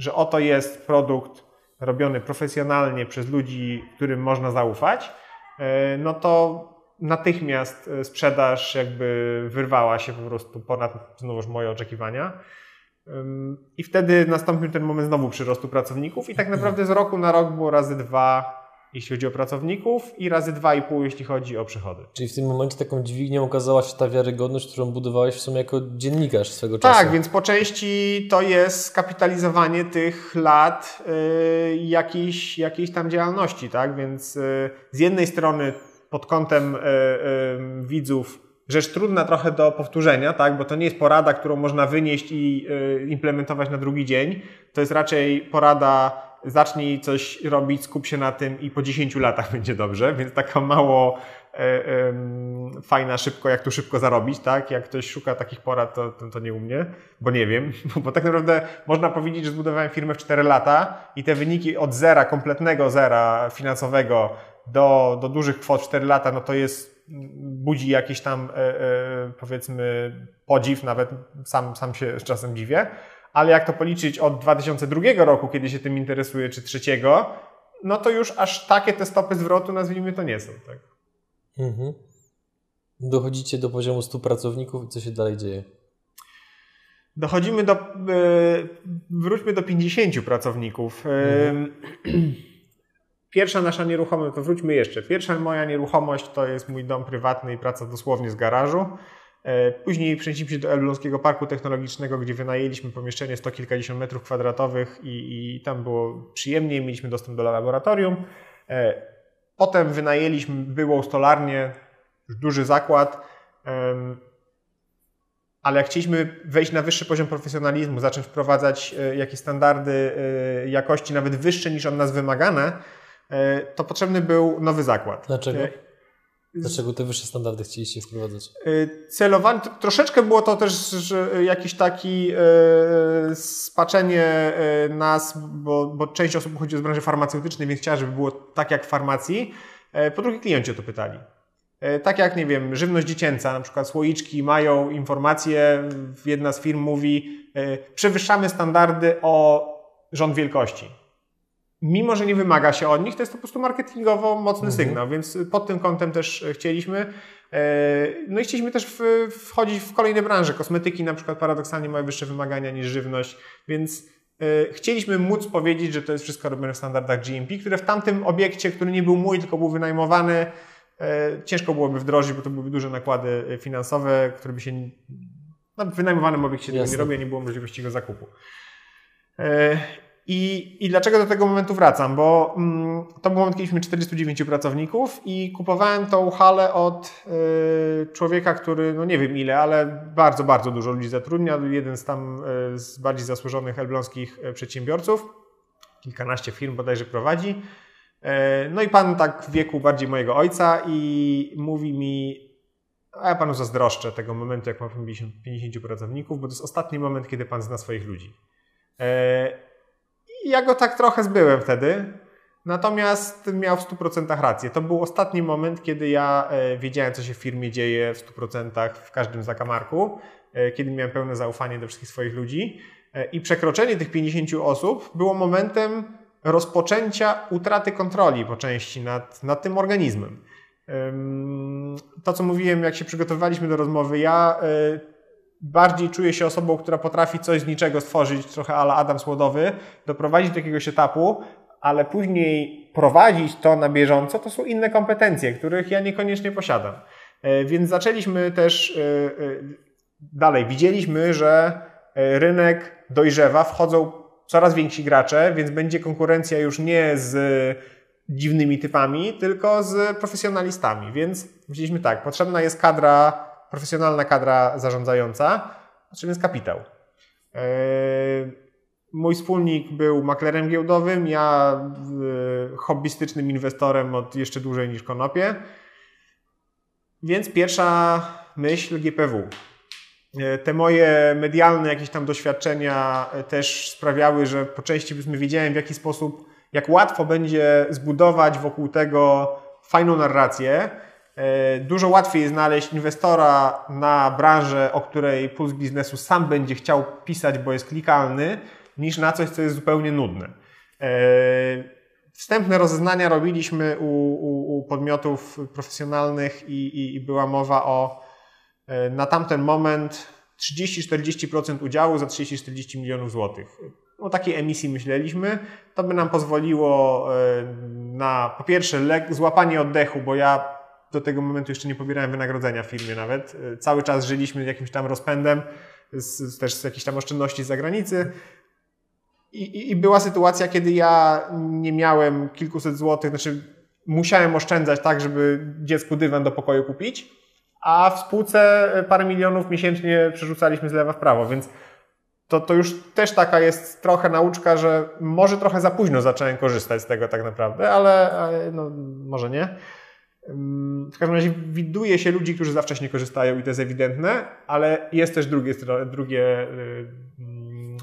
że oto jest produkt robiony profesjonalnie przez ludzi, którym można zaufać, e, no to natychmiast e, sprzedaż jakby wyrwała się po prostu ponad znowuż moje oczekiwania. I wtedy nastąpił ten moment znowu przyrostu pracowników i tak naprawdę z roku na rok było razy dwa, jeśli chodzi o pracowników i razy dwa i pół, jeśli chodzi o przychody. Czyli w tym momencie taką dźwignią okazała się ta wiarygodność, którą budowałeś w sumie jako dziennikarz swego czasu. Tak, więc po części to jest skapitalizowanie tych lat y, jakiejś, jakiejś tam działalności, tak? Więc y, z jednej strony pod kątem y, y, widzów rzecz trudna trochę do powtórzenia, tak? bo to nie jest porada, którą można wynieść i y, implementować na drugi dzień. To jest raczej porada, zacznij coś robić, skup się na tym i po 10 latach będzie dobrze, więc taka mało y, fajna, szybko, jak tu szybko zarobić, tak? Jak ktoś szuka takich porad, to, to, to nie u mnie, bo nie wiem, bo tak naprawdę można powiedzieć, że zbudowałem firmę w 4 lata i te wyniki od zera, kompletnego zera finansowego do, do dużych kwot w 4 lata, no to jest budzi jakiś tam, e, e, powiedzmy, podziw, nawet sam, sam się czasem dziwię. Ale jak to policzyć od 2002 roku, kiedy się tym interesuję, czy trzeciego, no to już aż takie te stopy zwrotu, nazwijmy to, nie są. Tak? Mhm. Dochodzicie do poziomu 100 pracowników i co się dalej dzieje? Dochodzimy do, e, wróćmy do 50 pracowników. Mhm. Pierwsza nasza nieruchomość, to wróćmy jeszcze. Pierwsza moja nieruchomość to jest mój dom prywatny i praca dosłownie z garażu. E, później przenieśliśmy się do Elbląskiego Parku Technologicznego, gdzie wynajęliśmy pomieszczenie sto kilkadziesiąt metrów kwadratowych i, i tam było przyjemnie, mieliśmy dostęp do laboratorium. E, potem wynajęliśmy byłą stolarnię, duży zakład, ale jak chcieliśmy wejść na wyższy poziom profesjonalizmu, zacząć wprowadzać e, jakieś standardy jakości nawet wyższe niż od nas wymagane, to potrzebny był nowy zakład. Dlaczego? Dlaczego te wyższe standardy chcieliście wprowadzać? E, Celowanie, troszeczkę było to też jakiś taki spaczenie nas, bo, bo część osób chodzi z branży farmaceutycznej, więc chciała, żeby było tak jak w farmacji. Po drugie, klienci o to pytali. Tak jak, nie wiem, żywność dziecięca, na przykład słoiczki mają informacje, jedna z firm mówi, przewyższamy standardy o rząd wielkości mimo że nie wymaga się od nich, to jest to po prostu marketingowo mocny mhm. sygnał, więc pod tym kątem też chcieliśmy. E, no i chcieliśmy też wchodzić w kolejne branże. Kosmetyki na przykład paradoksalnie mają wyższe wymagania niż żywność, więc e, chcieliśmy móc powiedzieć, że to jest wszystko robione w standardach GMP, które w tamtym obiekcie, który nie był mój, tylko był wynajmowany, e, ciężko byłoby wdrożyć, bo to byłyby duże nakłady finansowe, które by się no, w wynajmowanym obiekcie tego nie robi, a nie było możliwości go zakupu. I, I dlaczego do tego momentu wracam? Bo mm, to był moment, kiedy mieliśmy 49 pracowników i kupowałem tą halę od y, człowieka, który, no nie wiem ile, ale bardzo, bardzo dużo ludzi zatrudnia. Jeden z tam y, z bardziej zasłużonych elbląskich y, przedsiębiorców. Kilkanaście firm bodajże prowadzi. Y, no i pan tak w wieku bardziej mojego ojca i mówi mi, a ja panu zazdroszczę tego momentu, jak mam 50, 50 pracowników, bo to jest ostatni moment, kiedy pan zna swoich ludzi. I ja go tak trochę zbyłem wtedy. Natomiast miał w 100% rację. To był ostatni moment, kiedy ja e, wiedziałem, co się w firmie dzieje w 100% w każdym zakamarku, e, kiedy miałem pełne zaufanie do wszystkich swoich ludzi. E, I przekroczenie tych 50 osób było momentem rozpoczęcia utraty kontroli po części nad, nad tym organizmem. To, co mówiłem, jak się przygotowywaliśmy do rozmowy, ja bardziej czuję się osobą, która potrafi coś z niczego stworzyć, trochę ala Adam Słodowy, doprowadzić do jakiegoś etapu, ale później prowadzić to na bieżąco, to są inne kompetencje, których ja niekoniecznie posiadam. E, więc zaczęliśmy też e, e, dalej. Widzieliśmy, że rynek dojrzewa, wchodzą coraz więksi gracze, więc będzie konkurencja już nie z dziwnymi typami, tylko z profesjonalistami. Więc myśleliśmy tak, potrzebna jest kadra profesjonalna kadra zarządzająca, czym jest kapitał. E, mój wspólnik był maklerem giełdowym, ja e, hobbystycznym inwestorem od jeszcze dłużej niż konopie. Więc pierwsza myśl GPW. E, te moje medialne jakieś tam doświadczenia też sprawiały, że po części wiedziałem w jaki sposób, jak łatwo będzie zbudować wokół tego fajną narrację, dużo łatwiej znaleźć inwestora na branżę, o której puls biznesu sam będzie chciał pisać, bo jest klikalny, niż na coś, co jest zupełnie nudne. E, wstępne rozeznania robiliśmy u, u, u podmiotów profesjonalnych i, i, i, była mowa o e, na tamten moment 30-40% udziału za 30-40 milionów złotych. O takiej emisji myśleliśmy. To by nam pozwoliło e, na po pierwsze złapanie oddechu, bo ja do tego momentu jeszcze nie pobierałem wynagrodzenia w firmie nawet. E, cały czas żyliśmy jakimś tam rozpędem, z, też z jakichś tam oszczędności z zagranicy. I, I, była sytuacja, kiedy ja nie miałem kilkuset złotych, znaczy musiałem oszczędzać tak, żeby dziecku dywan do pokoju kupić, a w spółce parę milionów miesięcznie przerzucaliśmy z lewa w prawo, więc to, to już też taka jest trochę nauczka, że może trochę za późno zacząłem korzystać z tego tak naprawdę, ale no, może nie. W każdym razie widuje się ludzi, którzy za wcześnie korzystają i to jest ewidentne, ale jest też drugie, drugie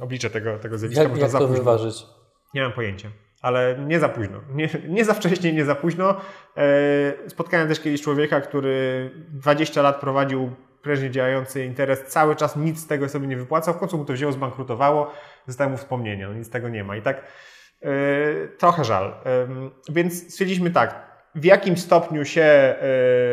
oblicze tego, tego zjawiska. Jak, jak to wyważyć? Nie mam pojęcia, ale nie za późno. Nie, nie za wcześnie, nie za późno. E, spotkałem też kiedyś człowieka, który 20 lat prowadził prężnie działający interes, cały czas nic z tego sobie nie wypłacał, w końcu mu to wzięło, zbankrutowało, zostało mu wspomnienie, no nic z tego nie ma. I tak e, trochę żal. Więc stwierdziliśmy tak, w jakim stopniu się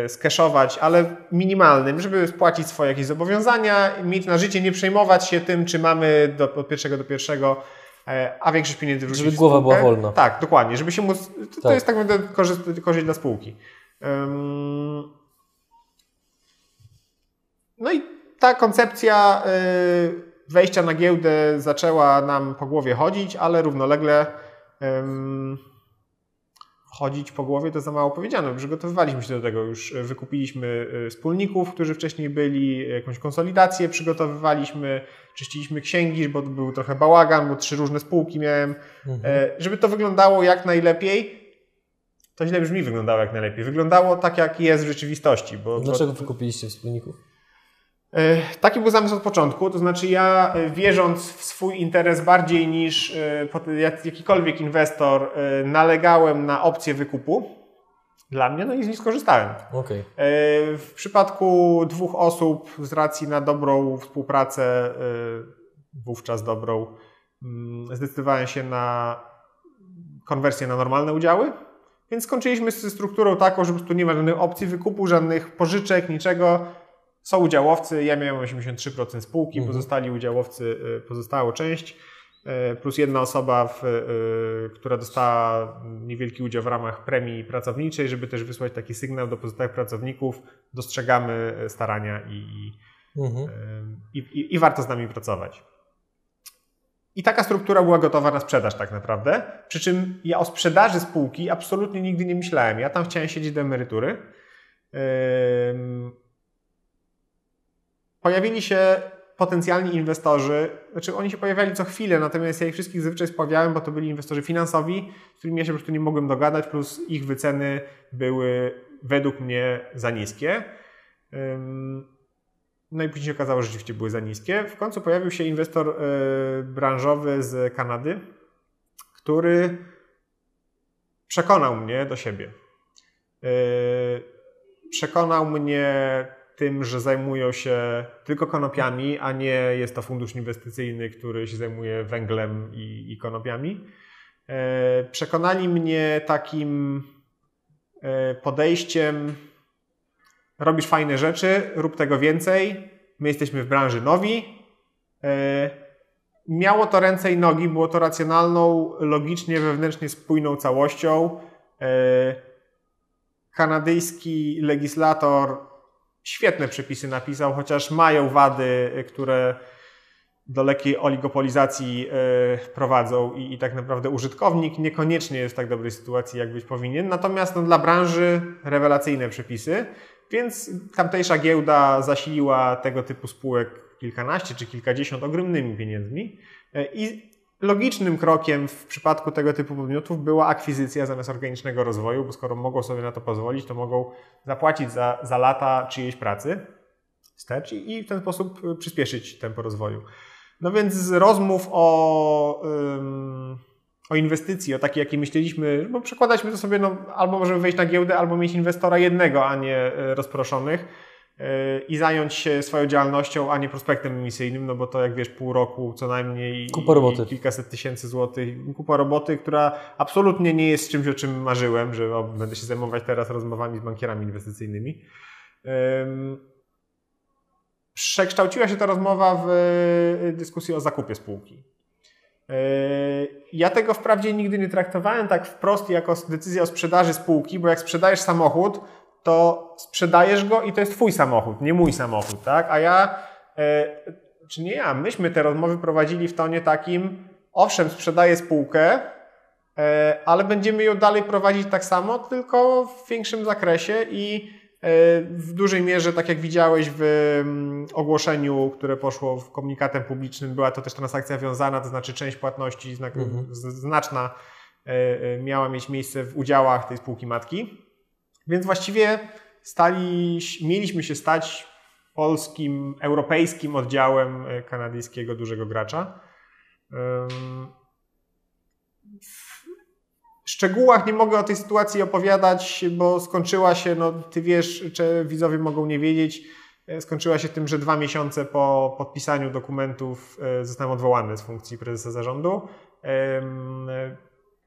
y, skeszować, ale minimalnym, żeby spłacić swoje jakieś zobowiązania, mieć na życie, nie przejmować się tym, czy mamy do, od pierwszego do pierwszego, e, a większość pieniędzy wrzucić Żeby głowa była wolna. Tak, dokładnie, żeby się móc, to, tak. to jest tak naprawdę korzyść, korzyść dla spółki. No i ta koncepcja y, wejścia na giełdę zaczęła nam po głowie chodzić, ale równolegle chodzić po głowie to za mało powiedziane. Przygotowywaliśmy się do tego już. Wykupiliśmy y, wspólników, którzy wcześniej byli, jakąś konsolidację przygotowywaliśmy, czyściliśmy księgi, bo był trochę bałagan, bo trzy różne spółki miałem. Mhm. E, żeby to wyglądało jak najlepiej, to źle brzmi wyglądało jak najlepiej. Wyglądało tak, jak jest w rzeczywistości. Bo, Dlaczego bo... wykupiliście wspólników? E, taki był zamysł od początku, to znaczy ja e, wierząc w swój interes bardziej niż e, jakikolwiek inwestor nalegałem na opcję wykupu dla mnie, no i z nich skorzystałem. Okay. W przypadku dwóch osób z racji na dobrą współpracę, wówczas dobrą, mm, zdecydowałem się na konwersję na normalne udziały, więc skończyliśmy z strukturą taką, że po prostu nie ma żadnych opcji wykupu, żadnych pożyczek, niczego są udziałowcy, ja miałem 83% spółki, mhm. pozostali udziałowcy, y, pozostała część, y, plus jedna osoba, w, y, która dostała niewielki udział w ramach premii pracowniczej, żeby też wysłać taki sygnał do pozostałych pracowników, dostrzegamy starania i, mhm. i, i, i warto z nami pracować. I taka struktura była gotowa na sprzedaż tak naprawdę. Przy czym ja o sprzedaży spółki absolutnie nigdy nie myślałem. Ja tam chciałem siedzieć do emerytury. Pojawili się potencjalni inwestorzy, znaczy oni się pojawiali co chwilę, natomiast ja ich wszystkich zazwyczaj spawiałem, bo to byli inwestorzy finansowi, z którymi ja się po prostu nie mogłem dogadać, plus ich wyceny były według mnie za niskie. No i później się okazało, że rzeczywiście były za niskie. W końcu pojawił się inwestor e, branżowy z Kanady, który przekonał mnie do siebie. E, przekonał mnie tym, że zajmują się tylko konopiami, a nie jest to fundusz inwestycyjny, który się zajmuje węglem i, i konopiami. E, przekonali mnie takim e, podejściem: robisz fajne rzeczy, rób tego więcej. My jesteśmy w branży nowi. E, miało to ręce i nogi, było to racjonalną, logicznie, wewnętrznie spójną całością. Kanadyjski legislator świetne przepisy napisał, chociaż mają wady, y, które do lekkiej oligopolizacji y, prowadzą i, i, tak naprawdę użytkownik niekoniecznie jest w tak dobrej sytuacji, jak być powinien. Natomiast no, dla branży rewelacyjne przepisy, więc tamtejsza giełda zasiliła tego typu spółek kilkanaście czy kilkadziesiąt ogromnymi pieniędzmi y, i Logicznym krokiem w przypadku tego typu podmiotów była akwizycja zamiast organicznego rozwoju, bo skoro mogą sobie na to pozwolić, to mogą zapłacić za, za lata czyjejś pracy wstecz i, w ten sposób y, przyspieszyć tempo rozwoju. No więc z rozmów o, ym, o inwestycji, o takiej, jakiej myśleliśmy, bo przekładaliśmy to sobie, no, albo możemy wejść na giełdę, albo mieć inwestora jednego, a nie y, rozproszonych i zająć się swoją działalnością, a nie prospektem emisyjnym, no bo to jak wiesz, pół roku co najmniej kupa roboty. i kilkaset tysięcy złotych, kupa roboty, która absolutnie nie jest czymś, o czym marzyłem, że o, będę się zajmować teraz rozmowami z bankierami inwestycyjnymi. przekształciła się ta rozmowa w dyskusję o zakupie spółki. Ja tego wprawdzie nigdy nie traktowałem tak wprost jako decyzja o sprzedaży spółki, bo jak sprzedajesz samochód, to sprzedajesz go i to jest twój samochód, nie mój samochód, tak? A ja, czy nie ja, myśmy te rozmowy prowadzili w tonie takim, owszem, sprzedaję spółkę, E, ale będziemy ją dalej prowadzić tak samo, tylko w większym zakresie i e, w dużej mierze, tak jak widziałeś w mm, ogłoszeniu, które poszło w komunikatem publicznym, była to też transakcja wiązana, to znaczy część płatności mhm. znaczna miała mieć miejsce w udziałach tej spółki matki. Więc właściwie stali, mieliśmy się stać polskim, europejskim oddziałem kanadyjskiego dużego gracza szczegółach nie mogę o tej sytuacji opowiadać, bo skończyła się, no ty wiesz, czy widzowie mogą nie wiedzieć, e, skończyła się tym, że dwa miesiące po podpisaniu dokumentów e, zostałem odwołany z funkcji prezesa zarządu.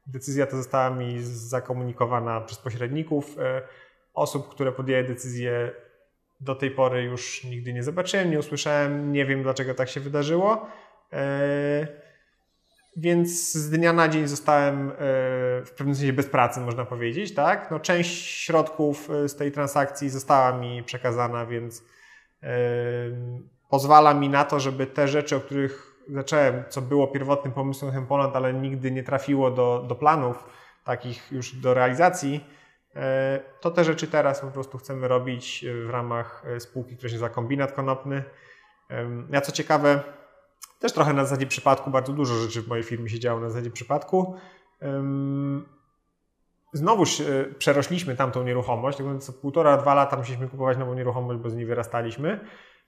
Decyzja ta została mi zakomunikowana przez pośredników. E, osób, które podjęły decyzję do tej pory już nigdy nie zobaczyłem, nie usłyszałem, nie wiem dlaczego tak się wydarzyło. Więc z dnia na dzień zostałem e, w pewnym sensie bez pracy, można powiedzieć, tak? No, część środków e, z tej transakcji została mi przekazana, więc pozwala mi na to, żeby te rzeczy, o których zacząłem, co było pierwotnym pomysłem Hempoland, ale nigdy nie trafiło do, do planów, takich już do realizacji, yy, to te rzeczy teraz po prostu chcemy robić w ramach spółki, która się nazywa Kombinat Konopny. Ja co ciekawe, też trochę na zasadzie przypadku, bardzo dużo rzeczy w mojej firmie się działo na zasadzie przypadku. Znowuż e, przerośliśmy tamtą nieruchomość, tak co półtora, dwa lata musieliśmy kupować nową nieruchomość, bo z niej wyrastaliśmy.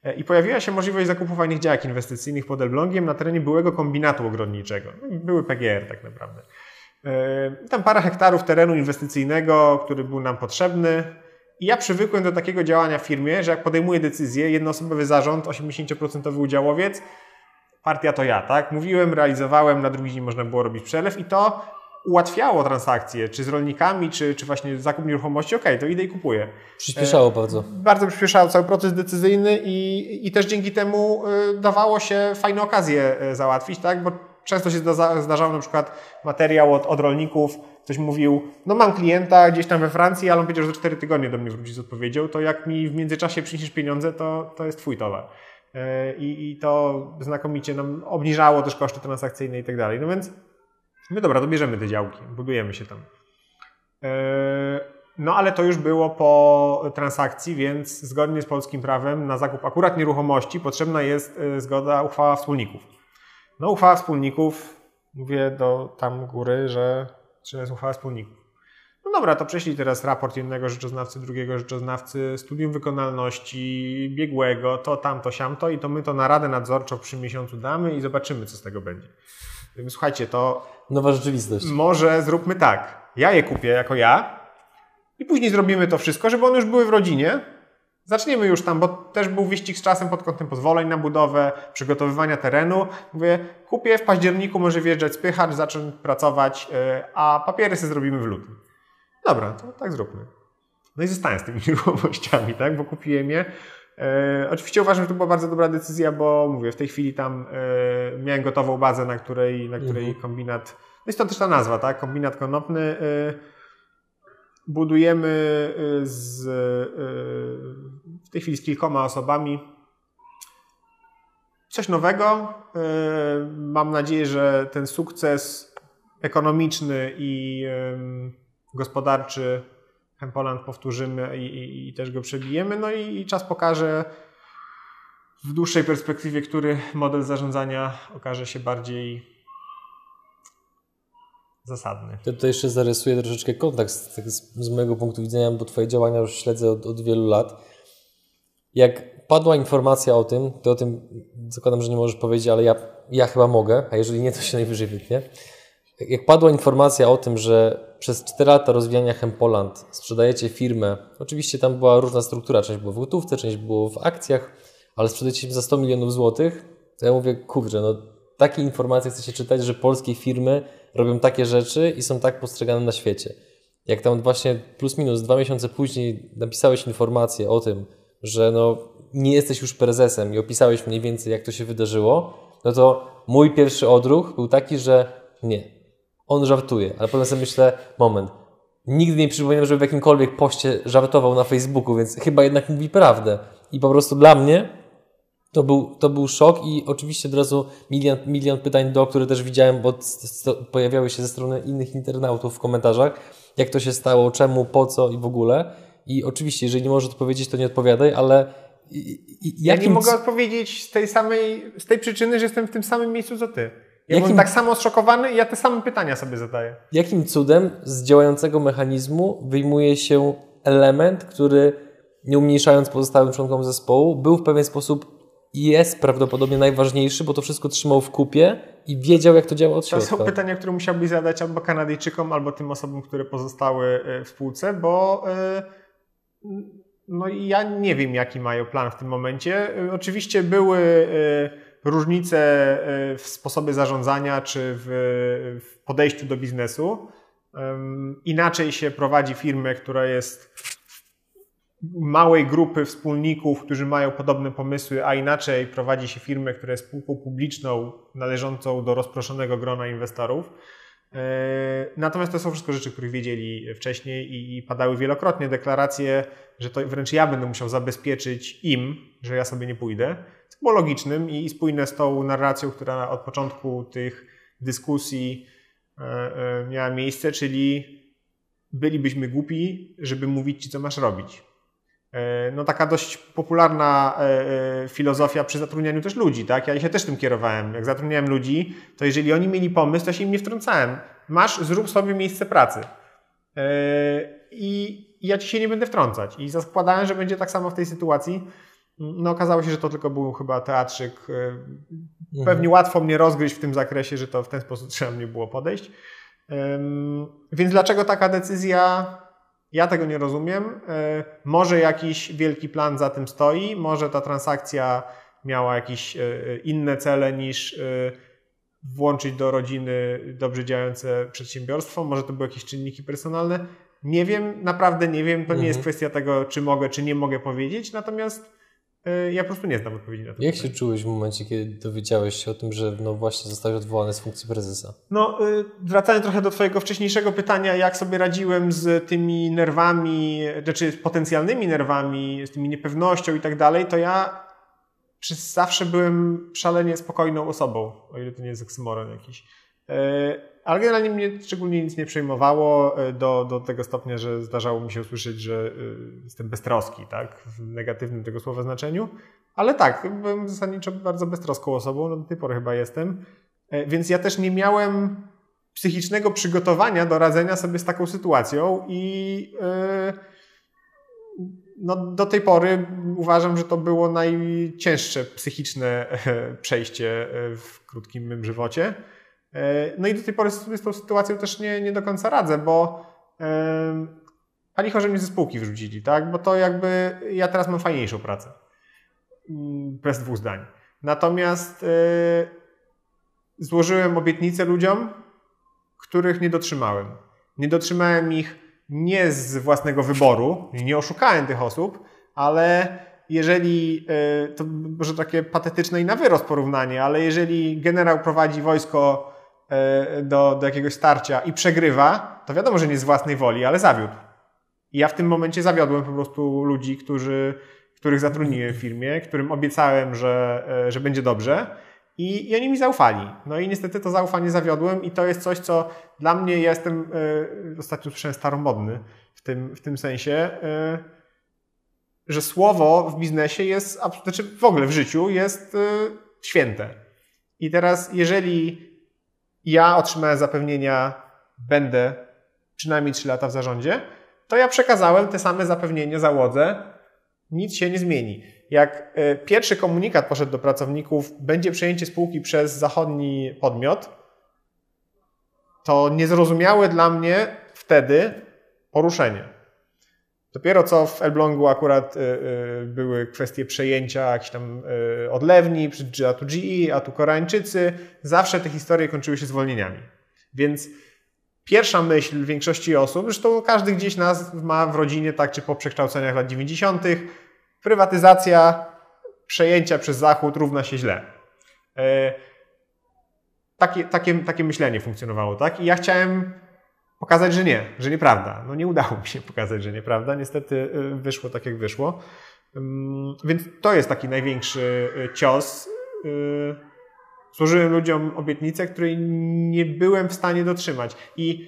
E, I pojawiła się możliwość zakupu fajnych działek inwestycyjnych pod Elblągiem na terenie byłego kombinatu ogrodniczego. No były PGR tak naprawdę. E, tam parę hektarów terenu inwestycyjnego, który był nam potrzebny. I ja przywykłem do takiego działania w firmie, że jak podejmuję decyzję, jednoosobowy zarząd, 80% udziałowiec, partia to ja, tak? Mówiłem, realizowałem, na drugi dzień można było robić przelew i to ułatwiało transakcje, czy z rolnikami, czy, czy właśnie zakup nieruchomości, ok, to idę i kupuję. Przyspieszało e, bardzo. Bardzo przyspieszało cały proces decyzyjny i, i też dzięki temu e, dawało się fajne okazje e, załatwić, tak? Bo często się zdarzało na przykład materiał od, od rolników, ktoś mówił, no mam klienta gdzieś tam we Francji, ale on powiedział, że za 4 tygodnie do mnie wróci z odpowiedzią, to jak mi w międzyczasie przyniesiesz pieniądze, to, to jest twój towar. I, i to znakomicie nam obniżało też koszty transakcyjne i tak dalej. No więc my dobra, dobierzemy te działki, budujemy się tam. E, no ale to już było po transakcji, więc zgodnie z polskim prawem na zakup akurat nieruchomości potrzebna jest e, zgoda, uchwała wspólników. No uchwała wspólników, mówię do tam góry, że trzeba jest uchwała wspólników. No dobra, to prześlij teraz raport jednego rzeczoznawcy, drugiego rzeczoznawcy, studium wykonalności, biegłego, to, tamto, siamto i to my to na radę nadzorczą przy miesiącu damy i zobaczymy, co z tego będzie. Słuchajcie, to... Nowa rzeczywistość. Może zróbmy tak. Ja je kupię jako ja i później zrobimy to wszystko, żeby one już były w rodzinie. Zaczniemy już tam, bo też był wyścig z czasem pod kątem pozwoleń na budowę, przygotowywania terenu. Mówię, kupię w październiku, może wjeżdżać spychacz, zacząć pracować, e, a papiery sobie zrobimy w lutym. Dobra, to tak zróbmy. No i zostałem z tymi nieruchomościami, tak, bo kupiłem je. E, oczywiście uważam, że to była bardzo dobra decyzja, bo mówię, w tej chwili tam e, miałem gotową bazę, na której, na której mhm. kombinat, no i stąd też ta nazwa, tak, kombinat konopny. E, budujemy z, w tej chwili z kilkoma osobami coś nowego. Mam nadzieję, że ten sukces ekonomiczny i gospodarczy Hempoland powtórzymy i, i, i, też go przebijemy. No i, i czas pokaże w dłuższej perspektywie, który model zarządzania okaże się bardziej zasadny. Ja tutaj jeszcze zarysuję troszeczkę kontekst tak z, z, mojego punktu widzenia, bo Twoje działania już śledzę od, od, wielu lat. Jak padła informacja o tym, to o tym zakładam, że nie możesz powiedzieć, ale ja, ja chyba mogę, a jeżeli nie, to się najwyżej wytnie jak padła informacja o tym, że przez 4 lata rozwijania Hempoland sprzedajecie firmę, oczywiście tam była różna struktura, część była w gotówce, część było w akcjach, ale sprzedajecie za 100 milionów złotych, to ja mówię, kurczę, no takie informacje chcecie czytać, że polskie firmy robią takie rzeczy i są tak postrzegane na świecie. Jak tam właśnie plus minus dwa miesiące później napisałeś informację o tym, że no nie jesteś już prezesem i opisałeś mniej więcej, jak to się wydarzyło, no to mój pierwszy odruch był taki, że nie, on żartuje, ale potem sobie myślę, moment, nigdy nie przypominam, żeby w jakimkolwiek poście żartował na Facebooku, więc chyba jednak mówi prawdę. I po prostu dla mnie to był, to był szok i oczywiście od razu milion, milion pytań do, które też widziałem, bo pojawiały się ze strony innych internautów w komentarzach, jak to się stało, czemu, po co i w ogóle. I oczywiście, jeżeli nie możesz odpowiedzieć, to nie odpowiadaj, ale jakim... Ja nie mogę odpowiedzieć z tej samej, z tej przyczyny, że jestem w tym samym miejscu co ty. Ja jakim... byłem tak samo zszokowany i ja te same pytania sobie zadaję. Jakim cudem z działającego mechanizmu wyjmuje się element, który nie umniejszając pozostałym członkom zespołu, był w pewien sposób i jest prawdopodobnie najważniejszy, bo to wszystko trzymał w kupie i wiedział, jak to działa od środka. To są pytania, które musiałbyś zadać albo Kanadyjczykom, albo tym osobom, które pozostały e, w spółce, bo e, no ja nie wiem, jaki mają plan w tym momencie. E, oczywiście były różnice w sposobie zarządzania czy w podejściu do biznesu. Inaczej się prowadzi firmę, która jest małej grupy wspólników, którzy mają podobne pomysły, a inaczej prowadzi się firmę, która jest spółką publiczną należącą do rozproszonego grona inwestorów. E, natomiast to są wszystko rzeczy, których wiedzieli wcześniej i padały wielokrotnie deklaracje, że to wręcz ja będę musiał zabezpieczyć im, że ja sobie nie pójdę. Było logicznym i spójne z tą narracją, która od początku tych dyskusji e, e, miała miejsce, czyli bylibyśmy głupi, żeby mówić ci, co masz robić. E, no taka dość popularna filozofia przy zatrudnianiu też ludzi, tak? Ja się też tym kierowałem. Jak zatrudniałem ludzi, to jeżeli oni mieli pomysł, to się im nie wtrącałem. Masz, zrób sobie miejsce pracy. I ja ci się nie będę wtrącać. I zakładałem, że będzie tak samo w tej sytuacji. No okazało się, że to tylko był chyba teatrzyk. Mhm. Pewnie łatwo mnie rozgryźć w tym zakresie, że to w ten sposób trzeba mnie było podejść. Więc dlaczego taka decyzja ja tego nie rozumiem. E, może jakiś wielki plan za tym stoi, może ta transakcja miała jakieś e, inne cele niż włączyć do rodziny dobrze działające przedsiębiorstwo, może to były jakieś czynniki personalne. Nie wiem, naprawdę nie wiem. To nie mhm. jest kwestia tego, czy mogę, czy nie mogę powiedzieć, natomiast ja po prostu nie znam odpowiedzi na to. Jak się czułeś w momencie, kiedy dowiedziałeś się o tym, że no właśnie zostałeś odwołany z funkcji prezesa? No, y, wracając trochę do Twojego wcześniejszego pytania, jak sobie radziłem z tymi nerwami, znaczy z potencjalnymi nerwami, z tymi niepewnością i tak dalej, to ja przez zawsze byłem szalenie spokojną osobą, o ile to nie jest oksymoron jakiś. E, ale generalnie mnie szczególnie nic nie przejmowało e, do, do tego stopnia, że zdarzało mi się usłyszeć, że e, jestem beztroski, tak? W negatywnym tego słowa znaczeniu. Ale tak, byłem zasadniczo bardzo beztroską osobą, no do tej pory chyba jestem. Więc ja też nie miałem psychicznego przygotowania do radzenia sobie z taką sytuacją i no, do tej pory uważam, że to było najcięższe psychiczne przejście w krótkim mym żywocie. E, no i do tej pory sobie z tą sytuacją też nie, nie do końca radzę, bo a licho, że mnie ze spółki wrzucili, tak? Bo to jakby ja teraz mam fajniejszą pracę. Mm, bez dwóch zdań. Natomiast yy, złożyłem obietnice ludziom, których nie dotrzymałem. Nie dotrzymałem ich nie z własnego wyboru, nie oszukałem tych osób, ale jeżeli, yy, to może takie patetyczne i na wyrost porównanie, ale jeżeli generał prowadzi wojsko do, do jakiegoś starcia i przegrywa, to wiadomo, że nie z własnej woli, ale zawiódł. I ja w tym momencie zawiodłem po prostu ludzi, którzy, których zatrudniłem w firmie, którym obiecałem, że, e, że będzie dobrze. I, I oni mi zaufali. No i niestety to zaufanie zawiodłem, i to jest coś, co dla mnie ja jestem e, ostatnio słyszałem staromodny w tym, w tym sensie, że słowo w biznesie jest, znaczy w ogóle w życiu jest święte. I teraz, jeżeli ja otrzymałem zapewnienia, będę przynajmniej 3 lata w zarządzie, to ja przekazałem te same zapewnienia załodze, nic się nie zmieni. Jak e, pierwszy komunikat poszedł do pracowników, będzie przejęcie spółki przez zachodni podmiot, to niezrozumiałe dla mnie wtedy poruszenie. Dopiero co w Elblągu akurat y, y, były kwestie przejęcia jakichś tam y, odlewni, a tu GE, a tu Koreańczycy. Zawsze te historie kończyły się zwolnieniami. Więc pierwsza myśl większości osób, zresztą każdy gdzieś nas ma w rodzinie, tak czy po przekształceniach lat 90., prywatyzacja przejęcia przez Zachód równa się źle. E, takie, takie, takie myślenie funkcjonowało, tak? I ja chciałem pokazać, że nie, że nieprawda. No nie udało mi się pokazać, że nieprawda. Niestety y, wyszło tak, jak wyszło. Więc to jest taki największy y, cios. Y, Służyłem ludziom obietnicę, której nie byłem w stanie dotrzymać. I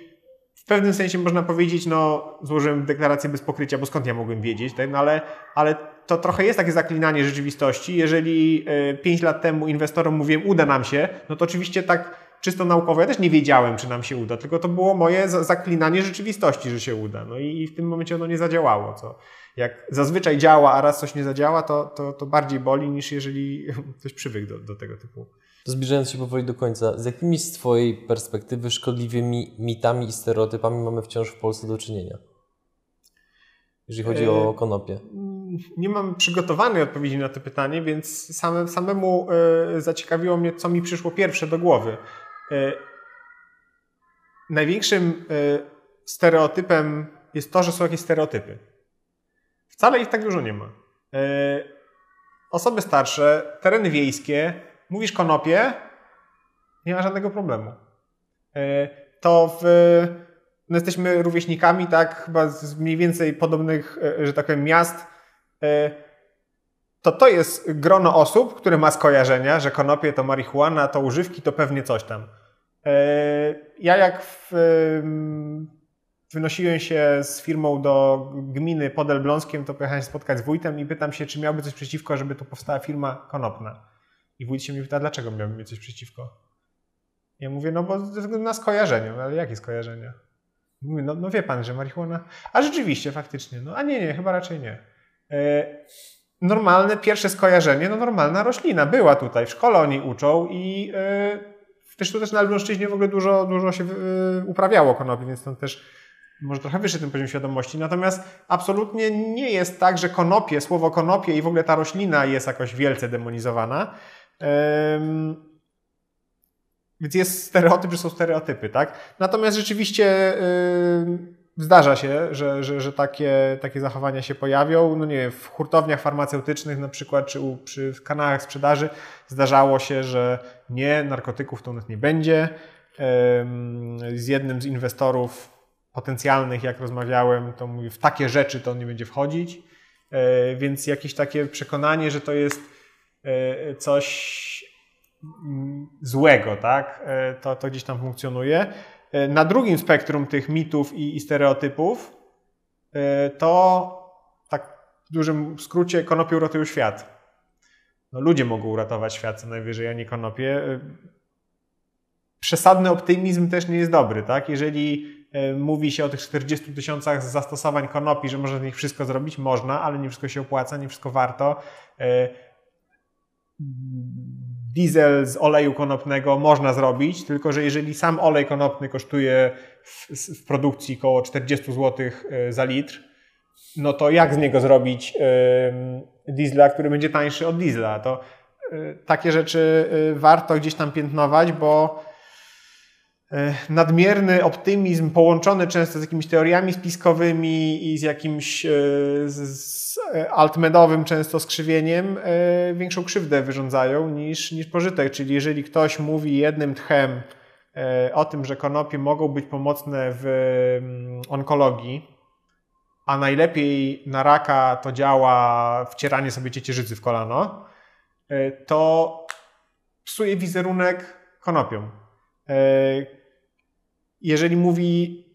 w pewnym sensie można powiedzieć, no złożyłem deklarację bez pokrycia, bo skąd ja mogłem wiedzieć, tak? no, ale, ale to trochę jest takie zaklinanie rzeczywistości. Jeżeli 5 lat temu inwestorom mówiłem, uda nam się, no to oczywiście tak czysto naukowo ja też nie wiedziałem, czy nam się uda, tylko to było moje zaklinanie rzeczywistości, że się uda. No i, w tym momencie ono nie zadziałało. Co jak zazwyczaj działa, a raz coś nie zadziała, to, to, to bardziej boli niż jeżeli ktoś przywykł do, do tego typu. Zbliżając się powoli do końca, z jakimi z Twojej perspektywy szkodliwymi mitami i stereotypami mamy wciąż w Polsce do czynienia? Jeżeli chodzi o e, konopie. Nie mam przygotowanej odpowiedzi na to pytanie, więc same, samemu e, zaciekawiło mnie, co mi przyszło pierwsze do głowy. E, największym e, stereotypem jest to, że są jakieś stereotypy. Wcale ich tak dużo nie ma. E, osoby starsze, tereny wiejskie, mówisz konopie, nie ma żadnego problemu. To w, no jesteśmy rówieśnikami, tak, chyba z mniej więcej podobnych, że tak powiem, miast. To to jest grono osób, które ma skojarzenia, że konopie to marihuana, to używki, to pewnie coś tam. E, ja jak w, wynosiłem się z firmą do gminy pod Elbląskiem, to pojechałem spotkać z wójtem i pytam się, czy miałby coś przeciwko, żeby tu powstała firma konopna. I wójt się mnie pyta, dlaczego miałbym mieć coś przeciwko? Ja mówię, no bo na skojarzenie. No, ale jakie skojarzenia? Mówię, no, no wie pan, że marihuana... A rzeczywiście, faktycznie. No a nie, nie, chyba raczej nie. E, normalne pierwsze skojarzenie, no normalna roślina. Była tutaj, w szkole oni uczą i... E, też na Elbląszczyźnie w ogóle dużo, dużo się y, uprawiało konopi, więc tam też może trochę wyższy ten poziom świadomości. Natomiast absolutnie nie jest tak, że konopie, słowo konopie i w ogóle ta roślina jest jakoś wielce demonizowana. Więc jest stereotyp, że są stereotypy, tak? Natomiast rzeczywiście Zdarza się, że, że, że takie, takie zachowania się pojawią. No nie wiem, w hurtowniach farmaceutycznych na przykład, czy u, przy kanałach sprzedaży zdarzało się, że nie, narkotyków to nas nie będzie. Z jednym z inwestorów potencjalnych, jak rozmawiałem, to mówi, w takie rzeczy to on nie będzie wchodzić. E, więc jakieś takie przekonanie, że to jest e, coś mm, złego, tak? E, to, to gdzieś tam funkcjonuje. E, na drugim spektrum tych mitów i, i stereotypów e, to tak w dużym skrócie konopie uratują świat. No, ludzie mogą uratować świat co najwyżej, a nie konopie. E, przesadny optymizm też nie jest dobry, tak? Jeżeli mówi się o tych 40 tysiącach zastosowań konopi, że można z nich wszystko zrobić, można, ale nie wszystko się opłaca, nie wszystko warto diesel z oleju konopnego można zrobić, tylko że jeżeli sam olej konopny kosztuje w, w produkcji około 40 zł e, za litr, no to jak z niego zrobić diesla, który będzie tańszy od diesla? To e, takie rzeczy e, warto gdzieś tam piętnować, bo E, nadmierny optymizm połączony często z jakimiś teoriami spiskowymi i z jakimś e, z altmedowym często skrzywieniem e, większą krzywdę wyrządzają niż, niż pożytek. Czyli jeżeli ktoś mówi jednym tchem o tym, że konopie mogą być pomocne w mm, onkologii, a najlepiej na raka to działa wcieranie sobie ciecierzycy w kolano, to psuje wizerunek konopią jeżeli mówi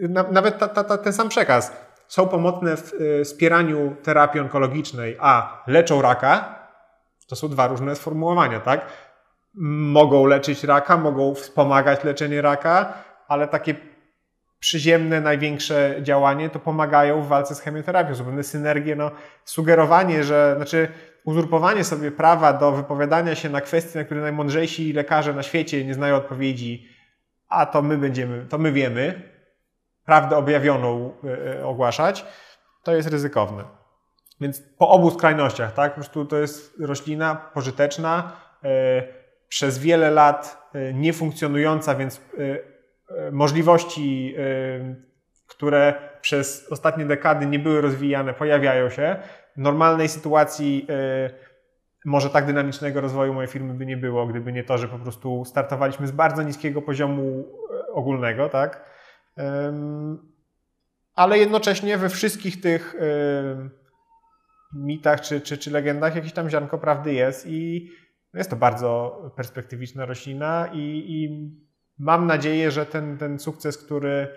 na, nawet ta, ta, ta, ten sam przekaz, są pomocne w y, wspieraniu terapii onkologicznej, a leczą raka, to są dwa różne sformułowania, tak? Mogą leczyć raka, mogą wspomagać leczenie raka, ale takie przyziemne, największe działanie to pomagają w walce z chemioterapią. Są pewne synergie, no, sugerowanie, że, znaczy uzurpowanie sobie prawa do wypowiadania się na kwestie, na które najmądrzejsi lekarze na świecie nie znają odpowiedzi, a to my będziemy, to my wiemy, prawdę objawioną e, e, ogłaszać, to jest ryzykowne. Więc po obu skrajnościach, tak? Po prostu to jest roślina pożyteczna, e, przez wiele lat niefunkcjonująca, więc możliwości, które przez ostatnie dekady nie były rozwijane, pojawiają się. W normalnej sytuacji może tak dynamicznego rozwoju mojej firmy by nie było, gdyby nie to, że po prostu startowaliśmy z bardzo niskiego poziomu ogólnego, tak? Ale jednocześnie we wszystkich tych mitach czy, czy, czy legendach jakieś tam ziarnko prawdy jest i jest to bardzo perspektywiczna roślina i, i mam nadzieję, że ten, ten sukces, który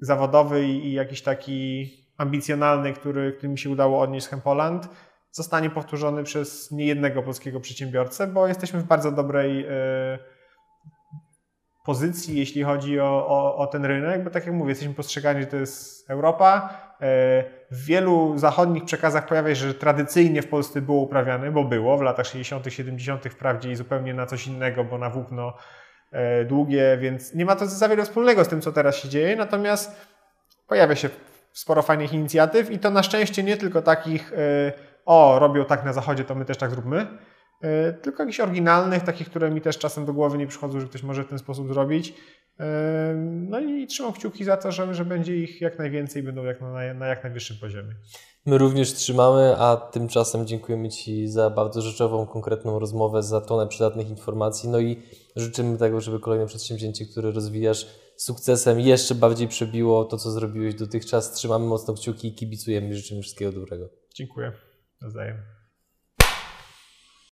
zawodowy i, i jakiś taki ambicjonalny, który, który mi się udało odnieść z Hempoland, zostanie powtórzony przez niejednego polskiego przedsiębiorcę, bo jesteśmy w bardzo dobrej y, pozycji, jeśli chodzi o, o, o, ten rynek, bo tak jak mówię, jesteśmy postrzegani, że to jest Europa. E, w wielu zachodnich przekazach pojawia się, że tradycyjnie w Polsce było uprawiane, bo było w latach 60., 70., wprawdzie i zupełnie na coś innego, bo na włókno e, długie, więc nie ma to za wiele wspólnego z tym, co teraz się dzieje. Natomiast pojawia się sporo fajnych inicjatyw i to na szczęście nie tylko takich, e, o, robią tak na zachodzie, to my też tak zróbmy E, tylko jakichś oryginalnych, takich, które mi też czasem do głowy nie przychodzą, że ktoś może w ten sposób zrobić. E, no i trzymam kciuki za to, że, że będzie ich jak najwięcej, będą jak na, na jak najwyższym poziomie. My również trzymamy, a tymczasem dziękujemy Ci za bardzo rzeczową, konkretną rozmowę, za tonę przydatnych informacji. No i życzymy tego, żeby kolejne przedsięwzięcie, które rozwijasz sukcesem, jeszcze bardziej przebiło to, co zrobiłeś dotychczas. Trzymamy mocno kciuki i kibicujemy i życzymy wszystkiego dobrego. Dziękuję. the same.